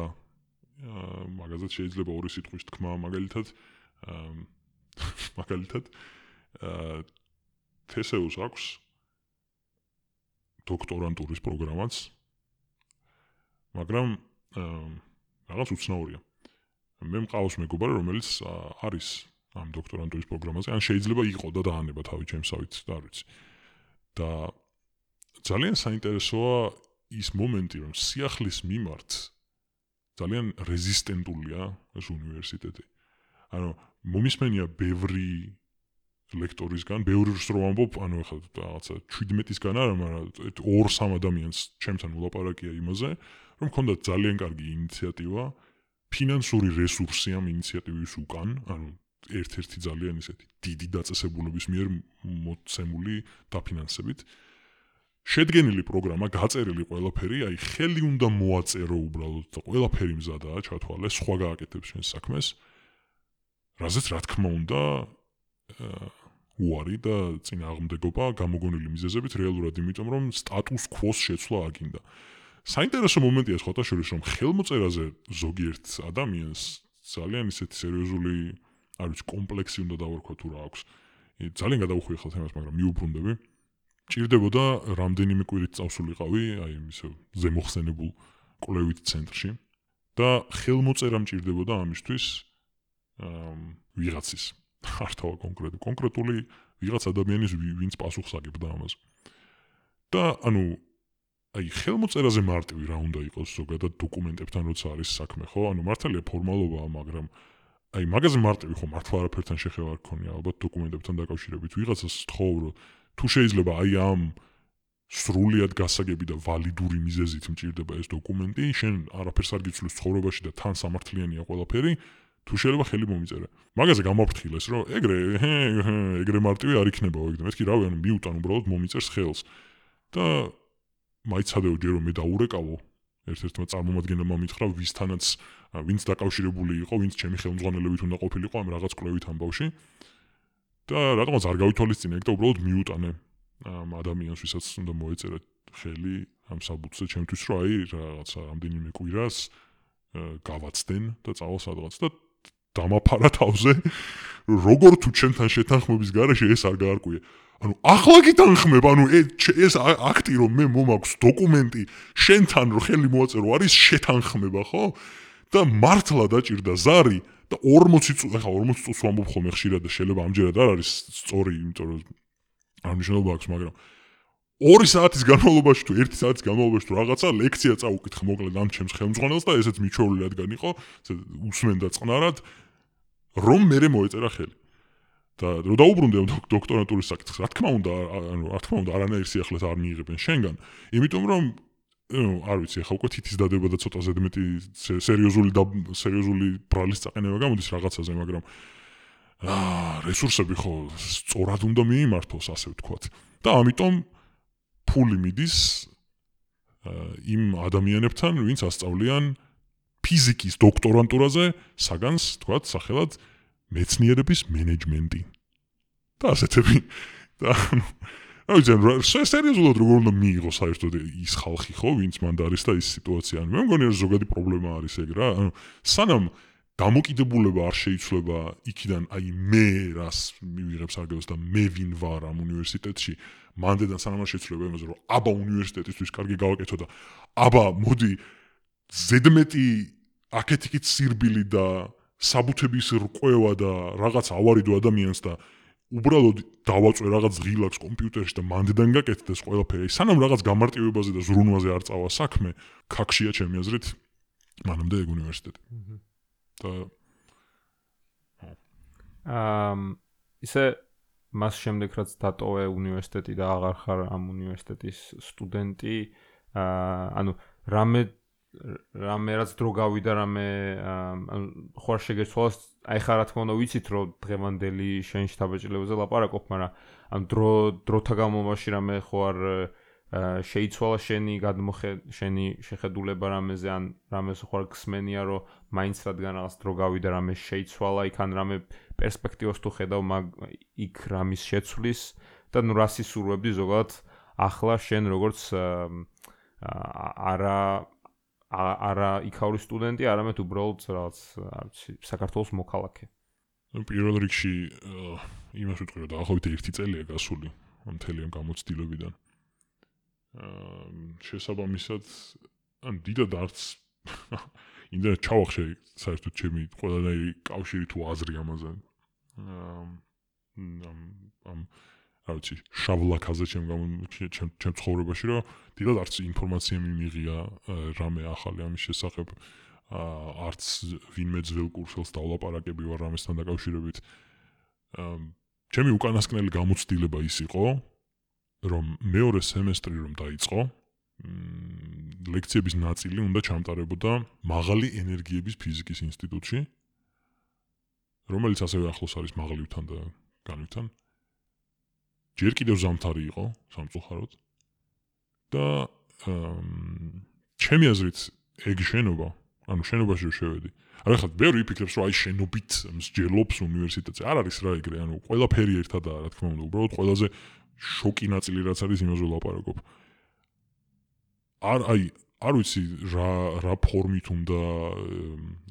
მაგაზეც შეიძლება ორი სიტყვის თქმა მაგალითად (laughs) მაგალითად თესეუს აქვს დოქტორანტურის პროგრამაც მაგრამ რაღაც უცნაურია. მე მყავს მეგობარი რომელიც არის ამ დოქტორანტურის პროგრამაზე. ან შეიძლება იყო და დაანება თავი ჩემსავით და არ ვიცი. და ძალიან საინტერესოა ის მომენტი რომ სიახლის მიმართ ძალიან რეზისტენტულია ეს უნივერსიტეტი. ანუ მომისმენია ბევრი ლექტორისგან, ბევრი რომ ამბობ, ანუ ახლა რაღაცა 17-ისგან არა, მაგრამ 2-3 ადამიანს ჩემთან ვლაპარაკია იმაზე, რომ ქონდა ძალიან კარგი ინიციატივა, ფინანსური რესურსი ამ ინიციატივის უკან, ანუ ერთ-ერთი ძალიან ისეთი დიდი დაწესებულების მიერ მოცემული დაფინანსებით. შედგენილი პროგრამა, გაწერილი ყველაფერი, აი ხელი უნდა მოაწერო უბრალოდ და ყველაფერი მზადაა, ჩათვალე, სხვა გააკეთებს შენ საქმეს. რაზეც რა თქმა უნდა, აა უარი და წინააღმდეგობა გამოგონილი მიზეზებით რეალურად იმიტომ რომ სტატუს კვოს შეცვლა აგინდა. საინტერესო მომენტია სხვათა შორის რომ ხელმოწერაზე ზოგიერთ ადამიანს ძალიან ისეთი სერიოზული არ ვიცი კომპლექსი უნდა დავარქვა თუ რა აქვს. ძალიან გადაუხვია ხალხს ამას, მაგრამ მიუბრუნდები. ჭირდებოდა რამდენიმე კვირით წავსულიყავი აი ისე ზემოხსენებულ კვლევით ცენტრში და ხელმოწერა მჭირდებოდა ამისთვის აა ვიღაცის (laughs) ართავა კონკრეტული კონკრეტული ვიღაც ადამიანის ვი- ვინც პასუხს აგებდა ამას. და ანუ აი ხელმოწერაზე მარტივი რა უნდა იყოს ზოგადად დოკუმენტებთან როცა არის საქმე, ხო? ანუ მართალია ფორმალობაა, მაგრამ აი მაგაზე მარტივი ხო მართლა არაფერთან შეხება არ ქონია ალბათ დოკუმენტებთან დაკავშირებით. ვიღაცას თხოვ რომ თუ შეიძლება აი ამ სრულიად გასაგები და ვალიდური მიზეზით მჭირდება ეს დოკუმენტი, შენ არაფერს არ გიცვლის ცხოვრებაში და თან სამართლიანია ყველაფერი, თუ შეიძლება ხელი მომიწერე. მაგაზე გამაფრთხილეს, რომ ეგრე, ეგრე მარტივი არ იქნება ეგ და მეთქი რავი, ანუ მიუტან უბრალოდ მომიწერს ხელს. და მაიცადეო ჯერ რომ მე დაურეკავო ერთ-ერთმა წარმომადგენელმა მითხრა ვისთანაც ვინც დაკავშირებული იყო, ვინც ჩემი ხელმძღვანელობით უნდა ყოფილიყო ამ რაღაც კვლევით ამბავში. და რატომაც არ გავითვალისწინე ეგ და უბრალოდ მიუტანე. ამ ადამიანს, ვისაც უნდა მოეწერა ხელი ამ საბუთზე ჩემთვის, რომ აი რაღაცა რამდენიმე კვირას გავაცდენ და წავალ სადღაც და დამაფარა თავზე. როგორ თუ ჩემთან შეთანხმების garaშე ეს არ გაარკვია ანუ ახლა გითანხმებ ანუ ეს აქტი რომ მე მომაქვს დოკუმენტი შენთან რომ ხელი მოაწერო არის შეთანხმება ხო და მართლა დაჭირდა ზარი და 40 წუთი ახლა 40 წუთს ვამბობ ხოლმე ხშირად და შეიძლება ამჯერად არ არის სწორი იმიტომ რომ არ მნიშვნელობა აქვს მაგრამ 2 საათის განმავლობაში თუ 1 საათის განმავლობაში თუ რაღაცა ლექცია წაუკითხე მოკლედ ამ ჩემს ხელმძღვანელს და ესეც მიჩვეული რადგან იყო ესე უსმენდა წყნარად რომ მე მოეწერა ხელი. და რო დაუბრუნდე ამ დოქ- დოქტორანტურის საკითხს რა თქმა უნდა ანუ რა თქმა უნდა არანაირ სიახლეს არ მიიღებენ შენგან იმიტომ რომ არ ვიცი ახლა უკვე თითის დადება და ცოტა ზედმეტი სე- სერიოზული სერიოზული ბრალის წაყენება გამოდის რაღაცაზე მაგრამ აა რესურსები ხო სწორად უნდა მიიმართოს ასე ვთქვათ. და ამიტომ ფული მიდის იმ ადამიანებთან ვინც ასწავლიან ფიზიკის დოქტორანტურაზე საგანს თქვათ სახელად მეცნიერების მენეჯმენტი. და ასეთები და ანუ ანუ რა- სე- სერიოზულად როგორ უნდა მიიღოს საერთოდ ის ხალხი ხო ვინც მანდ არის და ის სიტუაცია? ანუ მე მგონი რომ ზოგადი პრობლემა არის ეგ რა ანუ სანამ დამოკიდებულება არ შეიცვლება იქიდან აი მე რას მივიღებს არგებს და მე ვინ ვარ ამ უნივერსიტეტში მანდედან სანამ არ შეიცვლება იმაზე რომ აბა უნივერსიტეტისთვის კარგი გავაკეთო და აბა მოდი ზედმეტი აქეთ-იქით სირბილი და საბუთების რკვევა და რაღაც ავარიდო ადამიანს და უბრალოდ დავაწვე რაღაც ღილაკს კომპიუტერში და მანდედან გაკეთდეს ყველაფერი. სანამ რაღაც გამარტივებაზე და ზრუნვაზე არ წავა საქმე, ქაქშია ჩემი აზრით მანამდე ეგ უნივერსიტეტი. და ამ ისე მას შემდეგ რაც დატოვე უნივერსიტეტი და აღარ ხარ ამ უნივერსიტეტის სტუდენტი, აა ანუ რამე რამე რაც დრო გავიდა რამე ხო არ შეგეცვალოს აი ხა რა თქმა უნდა ვიცით რომ დღევანდელი შენ შთაბეჭდილებაზე ლაპარაკობ მაგრამ ამ დრო დროთა განმავლობაში რამე ხო არ შეიცვალა შენი გადმოხე შენი შეხედულება რამეზე ან რამეს ხო არ გსმენია რომ მაინც რადგან რაღაც დრო გავიდა რამე შეიცვალა იქ ან რამე პერსპექტივას თუ ხედავ მაგ იქ რამის შეცვლის და ნუ რასის სურვები ზოგადად ახლა შენ როგორც არა არა იქაური სტუდენტი, არამედ უბრალოდ რაღაც არ ვიცი, საქართველოს მოქალაქე. ну პირველ რიგში იმას ვიტყვი რომ დაახლოებით 1 წელია გასული ამ მთელი ამ გამოცდილებიდან. აა შესაბამისად ან დიდად არც (laughs) იმდა ჩავახშე საერთოდ ჩემი ყველანაირი კავშირი თუ აზრი ამაზე. აა ამ ამ რა ვიცი შავლაკაზე ჩემ ჩემ ჩემ ცხოვრებაში რომ დიდად არც ინფორმაცია მიმიღია აა, რამე ახალი ამის შესახებ. აა არც ვინმე ძველ კურსელს დავლაპარაკები ვარ ამასთან დაკავშირებით. აა ჩემი უკანასკნელი გამოცდილება ის იყო, რომ მეორე სემესტრი რომ დაიწყო, ლექციების ნაწილი უნდა ჩამტარებოდა მაღალი ენერგიების ფიზიკის ინსტიტუტში, რომელიც ასევე ახლოს არის მაღალივითან და განვითან. ჯერ კიდევ ზამთარი იყო სამწუხაროდ. და ჩემი აზრით ეგ შენობა ანუ შენობაში შევედი. არა ხა ბევრი იფიქრებს რომ აი შენობით მსჯელობს უნივერსიტეტზე. არ არის რა ეგრე, ანუ ყველაფერი ერთადაა, რა თქმა უნდა, უბრალოდ ყველაზე შოკი ნაწილი რაც არის იმაზე ვლაპარაკობ. არ აი არ ვიცი რა რა ფორმით უნდა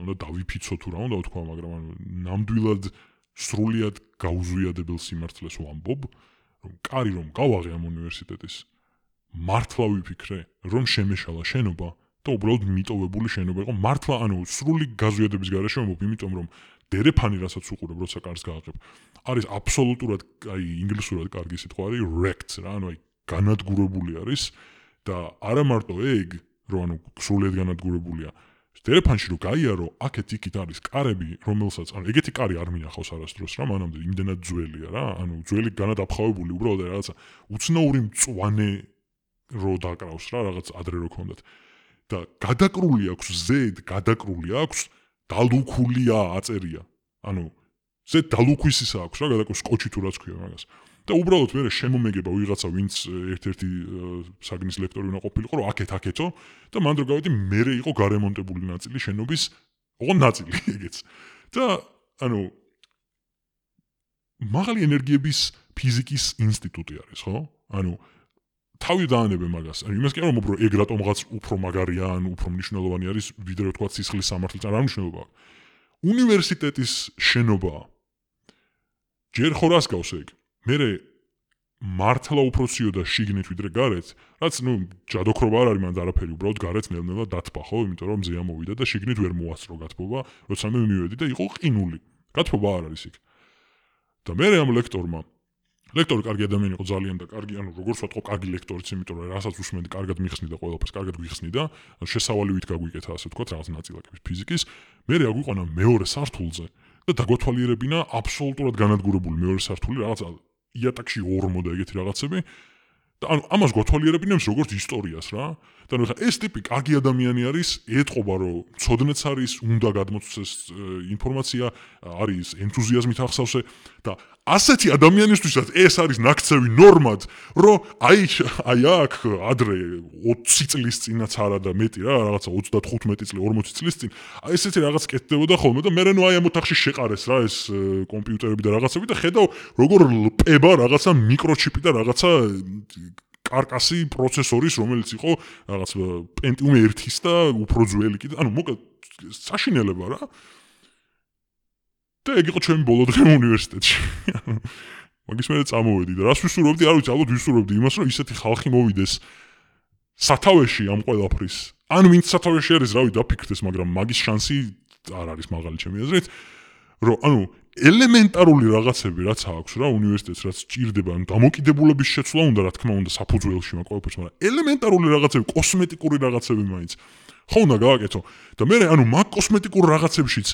უნდა დავიფიცო თუ რა უნდა ვთქვა, მაგრამ ანუ ნამდვილად სრულიად გაუზვიადებელ სიმართლეს ვამბობ, რომ კარი რომ გავაღე ამ უნივერსიტეტის მართლა ვიფიქრე, რომ შემეშალა შენობა და უბრალოდ მიტოვებული შენობა იყო მართლა ანუ სრული გაზვიადების გარეშე ვამბობ, იმიტომ რომ დერეფანი რასაც უყურებ, როცა კარს გააღებ, არის აბსოლუტურად აი ინგლისურად კარგი სიტყვა არის wrecked რა, ანუ აი განადგურებული არის და არა მარტო ეგ, რომ ანუ სრულად განადგურებულია. ტელეფონში რო გაიარო, აქეთ იქით არის კარები, რომელსაც ანუ ეგეთი კარი არ მინახავს არასდროს რა, მანამდე იმდენად ძველია რა, ანუ ძველი განადაფხავებული უბრალოდ რაღაცა უცნაური მწوانه რო დაკრავს რა, რაღაც ადრე რო ქონდათ. და გადაკრული აქვს ზედ, გადაკრული აქვს, დალუქულია აწერია. ანუ ზედ დალუქვის ის აქვს რა, გადაკრული სკოჩი თუ რაც ქვია მაგას. და უბრალოდ მე შემომეგება ვიღაცა ვინც ერთ-ერთი საგნის ლექტორი უნდა ყოფილიყო, რომ აქეთ აქეთო და მან დრო გავედი მე იყო გარემონტებული ნაწილი შენობის, ოღონ ნაწილი (laughs) ეგეც. და ანუ მაღალი ენერგიების ფიზიკის ინსტიტუტი არის, ხო? ანუ თავი დაანებე მაგას. ანუ იმას კი არ მომბრო ეგ რატომღაც უფრო მაგარია, ან უფრო მნიშვნელოვანი არის ვიდრე თქვა სისხლის სამართლით, არ მნიშვნელობა. უნივერსიტეტის შენობა ჯერ ხო რას გავს ეგ? მე მართლა უფრო ციოდა შიგნით ვიდრე გარეთ, რაც ნუ ჯადოქრობა არ არის, მან არაფერი, უბრალოდ გარეთ ნელ-ნელა დათბა, ხო? იმიტომ რომ მზეა მოვიდა და შიგნით ვერ მოასწრო გათბობა, როცა მე მივედი და იყო ყინული. გათბობა არ არის იქ. და მე ამ ლექტორმა ლექტორი კარგი ადამიანი იყო ძალიან და კარგი, ანუ როგორც ვთქვა, კარგი ლექტორიც, იმიტომ რომ რასაც უსმენდი, კარგად მიხსნი და ყველაფერს კარგად გვიხსნი და შესავალივით გაგვიკეთა, ასე ვთქვა, რაღაც ნაწილაკების ფიზიკის. მე აგვიყვანა მეორე სართულზე და დაგვათვალიერებინა აბსოლუტურად განადგურებული მეორე სართული, რაღაც იატაკში ორმო და ეგეთი რაღაცები. და ანუ ამას გვათვალიერებინებს როგორც ისტორიას რა. და ანუ ხა ეს ტიპი კარგი ადამიანი არის, ეთყობა რომ ცოდნეც არის, უნდა გადმოცეს ინფორმაცია, არის ენთუზიაზმით ახსავსე და ასეთი ადამიანისთვისაც ეს არის ნაკცევი ნორმად, რომ აი აი აქ ადრე 20 წლის წინაც არა და მეტი რა, რაღაცა 35 წელი, 40 წლის წინ, აი ესეთი რაღაც კეთდებოდა ხოლმე და მე ნუ აი ამ ოთახში შეყარეს რა ეს კომპიუტერები და რაღაცები და ხედავ როგორ ლპება რაღაცა მიკროჩიპი და რაღაცა კარკასი პროცესორის, რომელიც იყო რაღაც Pentium 1-ის და უფრო ძველი კიდე, ანუ მოკლედ საშინელება რა. და ეგ იყო ჩემი ბოლო დღე უნივერსიტეტში. მაგის მერე წამოვედი და რას ვისურვებდი, არ ვიცი, ალბათ ვისურვებდი იმას, რომ ისეთი ხალხი მოვიდეს სათავეში ამ ყველაფრის. ან ვინც სათავეში არის, რავი, დაფიქრდეს, მაგრამ მაგის შანსი არ არის მაღალი ჩემი აზრით, რომ ანუ ელემენტარული რაღაცები რაც აქვს რა უნივერსიტეტს რაც ჭირდება ანუ დამოკიდებულების შეცვლა უნდა რა თქმა უნდა საფუძველში მაგ ყველაფერს მაგრამ ელემენტარული რაღაცები კოსმეტიკური რაღაცები მაინც ხო უნდა გააკეთო და მე ანუ მაგ კოსმეტიკურ რაღაცებშიც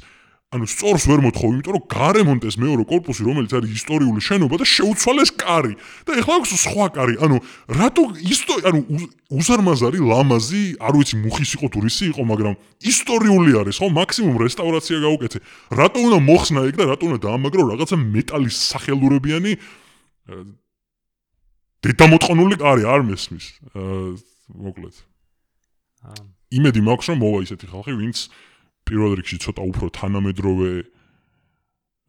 ანუ სწორს ვერ მოთხოვ, იმიტომ რომ გარემონტეს მეორე корпуსი, რომელიც არის ისტორიული შენობა და შეუცვალეს კარი. და ეხლა აქვს სხვა კარი. ანუ რატო ისტორ ანუ უზარმაზარი ლამაზი, არ ვიცი მუხის იყო თუ რისი იყო, მაგრამ ისტორიული არის, ხო? მაქსიმუმ რესტავრაცია გაუკეთე. რატო უნდა მოხსნა ეგ და რატო უნდა დაამაგრო რაღაცა მეტალის სახელურებიანი დედამოტყნული კარი არ მესმის. აა მოკლედ. იმედი მაქვს რომ მოვა ისეთი ხალხი, ვინც აა პირველ რიგში ცოტა უფრო თანამედროვე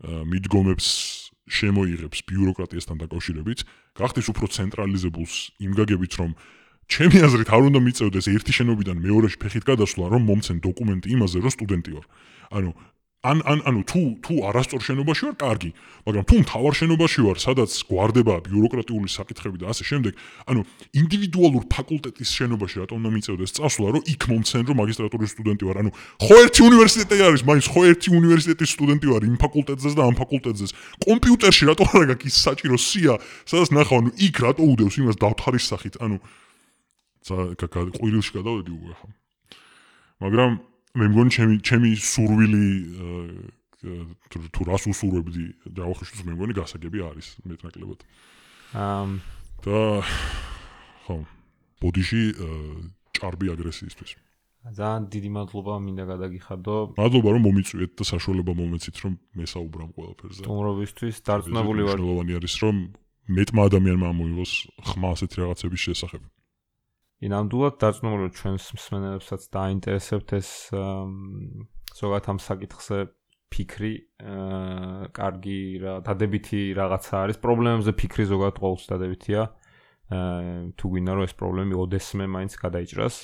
მიდგომებს შემოიღებს ბიუროკრატიასთან დაკავშირებით, გახდეს უფრო ცენტრალიზებულს იმ გაგებით, რომ ჩემი აზრით არ უნდა მიწევდეს ერთი შენობიდან მეორეში ფეხით გადასვლა, რომ მომცენ დოკუმენტი იმაზე, რომ სტუდენტი ვარ. ანუ ან ან ანუ თუ თუ არასწორ შენობაში ვარ, კარგი, მაგრამ თუ მთავარ შენობაში ვარ, სადაც გვარდება ბიუროკრატიული საკითხები და ასე შემდეგ, ანუ ინდივიდუალურ ფაკულტეტის შენობაში რატომ უნდა მიწევდეს წასვლა, რომ იქ მომცენ, რომ მაგისტრატურის სტუდენტი ვარ. ანუ ხო ერთი უნივერსიტეტი არის, მაინც ხო ერთი უნივერსიტეტის სტუდენტი ვარ იმ ფაკულტეტზეც და ამ ფაკულტეტზეც. კომპიუტერში რატო არა გაქვს ის საჭირო სია, სადაც ნახავ, ანუ იქ რატო უდევს იმას დავთარის სახით, ანუ ყვირილში გადავედი უკვე ხა. მაგრამ მე მგონი ჩემი ჩემი სურვილი თუ რას უსურვებდი ჯავახიშვილს მე მგონი გასაგები არის მეტნაკლებად. აა და ხო ბოდიში ჭარბი აგრესიისთვის. ძალიან დიდი მადლობა მინდა გადაგიხადო მადლობა რომ მომიწვიეთ და საშუალება მომეცით რომ მესაუბრამ ყველაფერზე. სტუმრობისთვის. დარწმუნებული ვარ მნიშვნელოვანი არის რომ მეტმა ადამიანმა მოიღოს ხმა ასეთი რაღაცების შესახებ. კი, ნამდვილად დარწმუნებული ვარ ჩვენს მსმენელებსაც დაინტერესებთ ეს ზოგადად ამ საკითხზე ფიქრი, აა, კარგი რა, დადებითი რაღაცა არის. პრობლემებზე ფიქრი ზოგადად ყოველთვის დადებითია. აა, თუ გვინდა რომ ეს პრობლემები ოდესმე მაინც გადაიჭრას.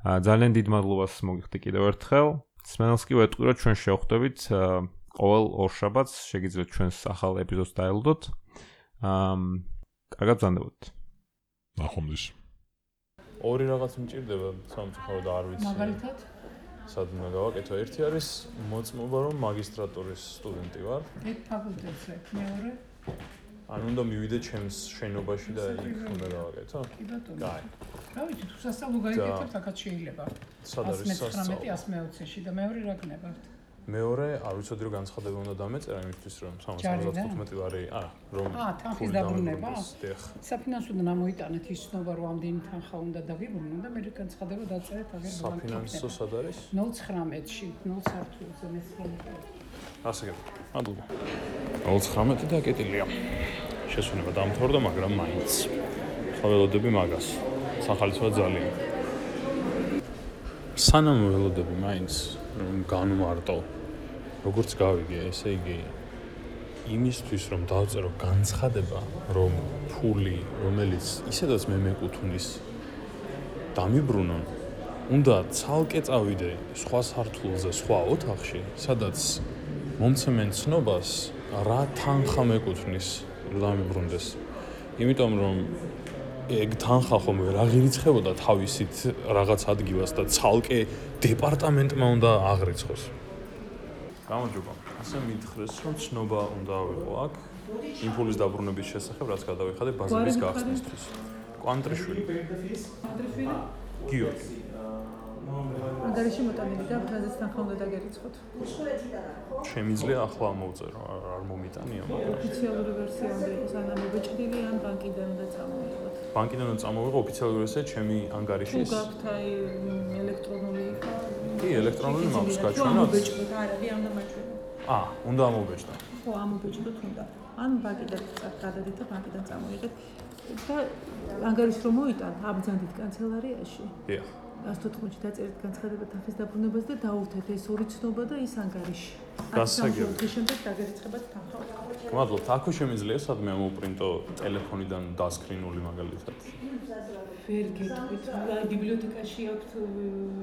აა, ძალიან დიდ მადლობას მოგიხდი კიდევ ერთხელ. სმენელს კი ვეტყვი რომ ჩვენ შევხვდებით ყოველ ორშაბათს, შეგიძლიათ ჩვენს ახალ ეპიზოდს დაელოდოთ. აა, კარგად ბრძანდებოდეთ. ნახვამდის. ორი რაღაც მჭირდება სამწუხაროდ არ ვიცი. მაგალითად სად უნდა გავაკეთო? ერთი არის მოწმობა რომ მაგისტრატურის სტუდენტი ვარ. ეგ ფაკულტეტზე მეორე ან უნდა მივიდე ჩემს შენობაში და იქ უნდა გავაკეთო? კი ბატონო კაი. რა ვიცი თუ სასწავლო გაიგეთებ აქაც შეიძლება სად არის 119 სასწავლო? 120-ში და მეორე რა გნებავთ მეორე, არ ვიცოდი რომ განცხადება უნდა დამეწერა იმისთვის რომ ჯარიდან? 375 ლარი, არა, რომ აა, თანხის დაბრუნება? საფინანსოდან ამოიტანეთ ის ცნობა რომ ამდენი თანხა უნდა დაგიბრუნო და მე განცხადება დაწერეთ აგერ საფინანსო სად არის? 09-ში 0 სართულზე მე-19 ასე გეტყვი. მადლობა. 19 და კეტdelia. შესვენება დამთავრდა, მაგრამ მაინც. ხაველოდები მაგას. სახალისოა ძალიან. სანამ ველოდები მაინც რომ განვარტო. როგორც გავიგე, ესე იგი იმისთვის რომ დავწერო განცხადება, რომ ფული, რომელიც ისედაც მე მეკუთვნის დამიბრუნონ, უნდა ცალკე წავიდე სხვა სართულზე, სხვა ოთახში, სადაც მომცემენ ცნობას რა თანხა მეკუთვნის რომ დამიბრუნდეს. იმიტომ რომ ეგ თანხა ხომ ვერ აღირიცხებოდა თავისით რაღაც ადგილას და ცალკე დეპარტამენტმა უნდა აღრიცხოს. გამარჯობა. ასე მითხრეს, რომ ცნობა უნდა ავიღო აქ იმ ფულის დაბრუნების შესახებ, რაც გადავიხადე ბაზების გვარი გახსნისთვის. კვანტრიშვილი, ადრეფილი გიორგი. ანგარიში მოტანილი და ფრაზეს თანხა უნდა დაგერიცხოთ შემიძლია ახლა მოვწერო, არ მომიტანია, მაგრამ ოფიციალური ვერსია უნდა იყოს ან ამობეჭდილი ან ბანკიდან უნდა წამოიღოთ ბანკიდან წამოვიღო ოფიციალური ესე ჩემი თუ ანგარიშის. გაქვთ აი ელექტრონული კი, ელექტრონული მაქვს თუ გაჩვენოთ. ამობეჭდოთ არა კი ამ დამაჩვენო აა, უნდა ამობეჭდა. ხო ამობეჭდოთ უნდა ან ბანკიდან გადადით და ბანკიდან წამოიღეთ და ანგარიში რომ მოიტან აბრძანდით კანცელარიაში დიახ. 114-ში დაწერეთ განცხადება თანხის დაბრუნებას და დაურთეთ ეს ორი ცნობა და ის ანგარიში. გასაგები. დღის შემდეგ დაგერიცხებათ თანხა. მადლობთ. აქო შემიძლია სადმე ამოპრინტო ტელეფონიდან დასკრინული მაგალითად. ვერ გეტყვით, ბიბლიოთეკაში აქვთ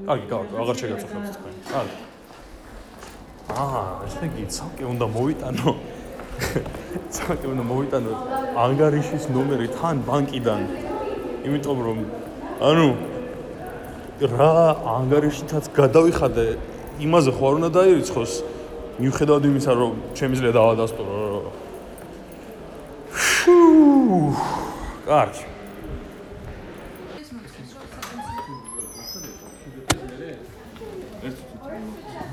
კარგი, კარგი, აღარ შეგაწუხებთ თქვენ. კარგი. აა, ესე იგი, ცალკე უნდა მოვიტანო. ცალკე უნდა მოვიტანო ანგარიშის ნომერი თან ბანკიდან. იმიტომ რომ ანუ რა ანგარიშითაც გადავიხადე, იმაზე ხო არ უნდა დაირიცხოს. მიუხედავად იმისა, რომ შემიძლია დავადასტურო. შუ! კარგი.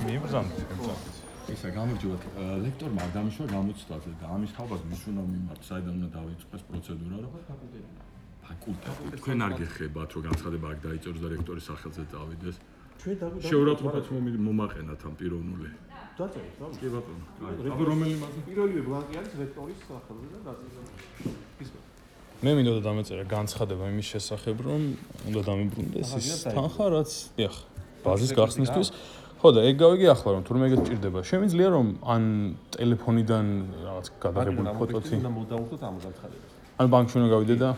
მიიბრძანდით გემწანით. ისა გამარჯობათ ლექტორმა არ დამიშვა გამოცდაზე და ამის ხალხად მიშუნა მიმართ საიდან უნდა დაიწყოს პროცედურა რომ ფაკულტეტი. თქვენ არ გეხებათ რომ განცხადება აქ დაიწეროს და რექტორის სახელზე წავიდეს? ჩვენ და შეურაცხყოფათ მომი- მომაყენათ ამ პიროვნული. დაწერეთ რა კი ბატონო. აბა რომელი მაგ პირველივე ბლანკი არის რექტორის სახელზე და დაწერეთ ის მე მინდა დამეწერა განცხადება იმის შესახებ, რომ უნდა დამიბრუნდეს ის თანხა, რაც დიახ, ბაზის გახსნისთვის. ხო და ეგ გავიგე ახლა რომ თურმე ეგეთ ჭირდება. შემიძლია რომ ან ტელეფონიდან რაღაც გადაღებული ფოტოთი უნდა მოდაუხოთ ამ განცხადებას. ან ბანკში უნდა გავიდე და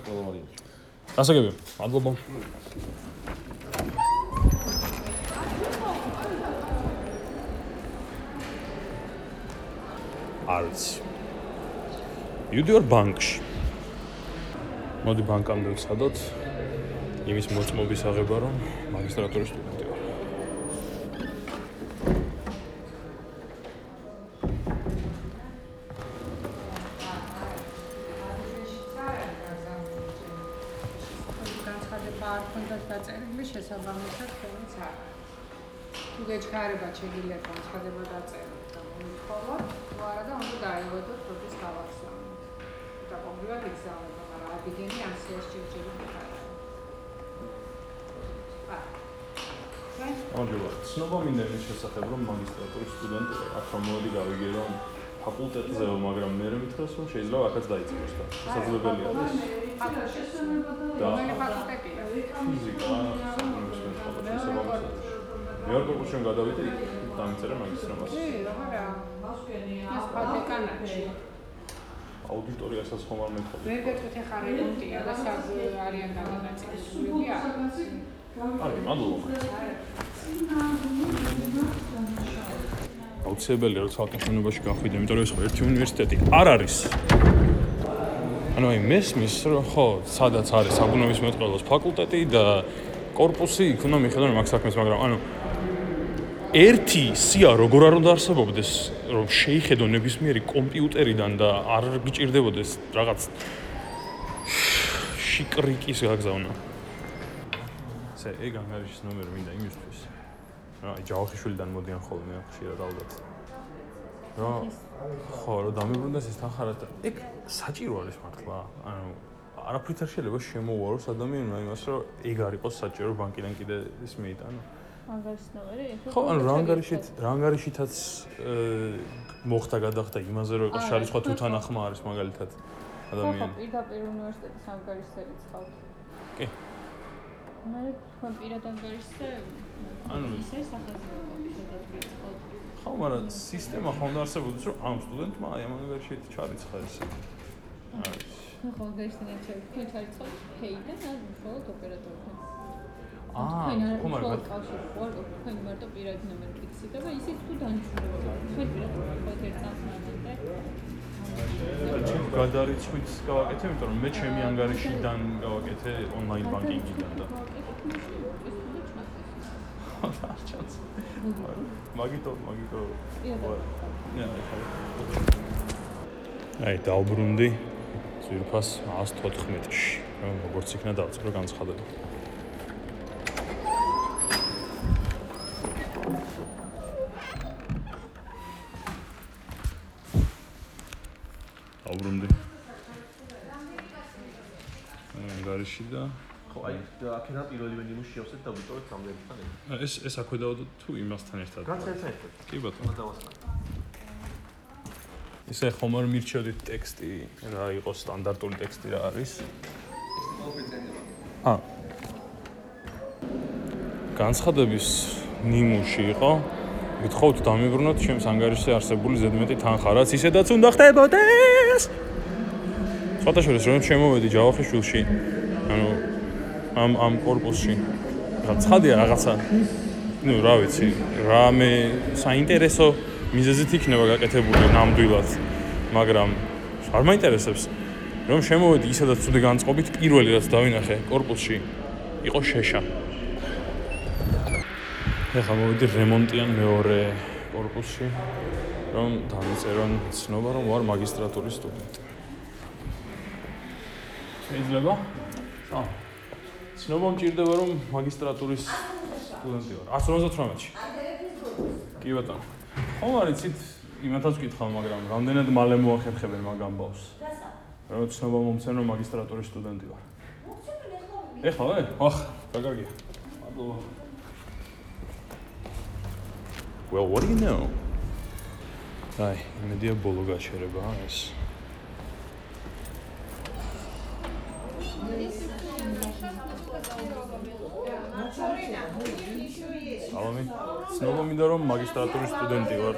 გასაგებია. მადლობა. არც. მივდივარ ბანკში. მოდი ბანკამდე ვცადოთ იმის მოწმობის აღება, რომ მაგისტრატურის თუ გეჩქარება შეგიძლიათ განცხადება დაწეროთ და მოითხოვოთ, თუ არა და უნდა დაიღოთ როდის გავახსენოთ. და კონკრეტულად ეგზავნება, მაგრამ ადიგენი ან სიას ჭირჭირი მიხარა. ამჯერად ცნობა მინდა იმის შესახებ, რომ მაგისტრატურის სტუდენტი აქ რომ მოდი გავიგე, რომ ფაკულტეტზე მაგრამ მე მე მითხრას, რომ შეიძლება აქაც დაიწყოს და შესაძლებელია ეს. და რომელი ფაკულტეტია? ფიზიკა, მეორე კურსში რომ გადავიდე, იქ დამიწერა მაგისტრამას. კი, აღარა. ეს პატეკანაში. აუდიტორიასაც ხომ არ მეთხოვი. ვერ გეტყვით ახლა რემონტია და საგ არიან გადაწყვეტილები არის. კარგი, მადლობა. აუცილებელია რომ ცალკე შენობაში გახვიდე, იმიტომ რომ ეს ხო ერთი უნივერსიტეტი არ არის. ანუ აი მესმის რომ ხო, სადაც არის საბუნებისმეტყველოს ფაკულტეტი და корпуსი იქ უნდა მიხედონ მაგ საქმეს, მაგრამ ანუ ერთი სია როგორ არ უნდა არსებობდეს, რომ შეიხედო ნებისმიერი კომპიუტერიდან და არ გჭირდებოდეს რაღაც შიკრიკის გაგზავნა. ესე ეგ ანგარიშის ნომერი მინდა იმისთვის. რა, ჯავახიშვილიდან მოდიან ხოლმე ხშირად ალბათ. რა, ხო, რომ დამიბრუნდეს ეს თანხარად და ეგ საჭირო არის მართლა. ანუ არაფრით არ შეიძლება შემოუაროს ადამიანმა იმას, რომ ეგ არ იყოს საჭირო ბანკიდან კიდე ის მეიტანო. ხო, ანუ რა ანგარიშით, რა ანგარიშითაც მოხდა გადახდა იმაზე, რომ იყოს შარიცხვა თუ თანახმა არის მაგალითად ხო, ხო, ადამიანი. პირდაპირ უნივერსიტეტის ანგარიშები ხავთ. კი. მე თქვენ პირად ანგარიშზე ანუ ისე ვიწყოთ. ხო, მაგრამ სისტემა ხო უნდა არსებობდეს, რომ ამ სტუდენტმა აი ამ ანგარიშით ჩარიცხა ეს. არის. ხო ანგარიშთან ერთად თქვენ ჩარიცხოთ ფეიდან ან მხოლოდ ოპერატორთან. აა, თქვენ არ ხო, მაგრამ მხოლოდ კავშირი ვარ, თქვენ მარტო პირადი ნომერი ფიქსირდება, ისიც თუ დანიშნულება. თქვენ პირად ვიყავთ ერთ წამს მანამდე. ჩემ გადარიცხვით გავაკეთე, იმიტომ რომ მე ჩემი ანგარიშიდან გავაკეთე ონლაინ ბანკინგიდან და მაგიტო, მაგიტო. აი, დაუბრუნდი ძირფას 114-ში. რომ როგორც იქნა დავწერო განცხადება. დაუბრუნდი. ანგარიში და ხო, აი, აქედან პირველივე ნიმუში შევსეთ და ვიტოვეთ სამდენთან ერთად. ეს ეს აქვე დავდო თუ იმასთან ერთად. რაც ერთად კი ბატონო. დავასწავლო. ისე ხომ არ მირჩევდით ტექსტი რა იყოს სტანდარტული ტექსტი რა არის? აა. განცხადების ნიმუში იყო გითხოვთ დამებრუნოთ ჩემს ანგარიშზე არსებული ზედმეტი თანხა, რაც ისედაც უნდა ხდებოდეს. სხვათაშორის რომ შემოვედი ჯავახიშვილში, ანუ ამ ამ корпуსში ცხადია რაღაცა ну, რა ვიცი, რამე საინტერესო მიზეზით იქნება გაკეთებული ნამდვილად, მაგრამ არ მაინტერესებს. რომ შემოვედი ისედაც ცუდე განწყობით პირველი რაც დავინახე корпуსში იყო შეშა. ეხლა მოვიდი რემონტიან მეორე корпуსში, რომ დავიწერონ ცნობა, რომ ვარ მაგისტრატურის სტუდენტი. შეიძლება? აა. ცნობა მჭირდება, რომ მაგისტრატურის სტუდენტი ვარ. 158-ში. კი ბატონო. ხომ არ იცით, იმათაც ვკითხავ, მაგრამ რამდენად მალე მოახერხებენ მაგ ამბავს? რასა? რომ ცნობა მომცენ, რომ მაგისტრატურის სტუდენტი ვარ. ეხლა ვე? ახ, გაგაგია. მადლობა. Well, what do you know? აი, მედია ბოლო გაჩერება ეს. ალამი, ცნობა მინდა რომ მაგისტრატურის სტუდენტი ვარ.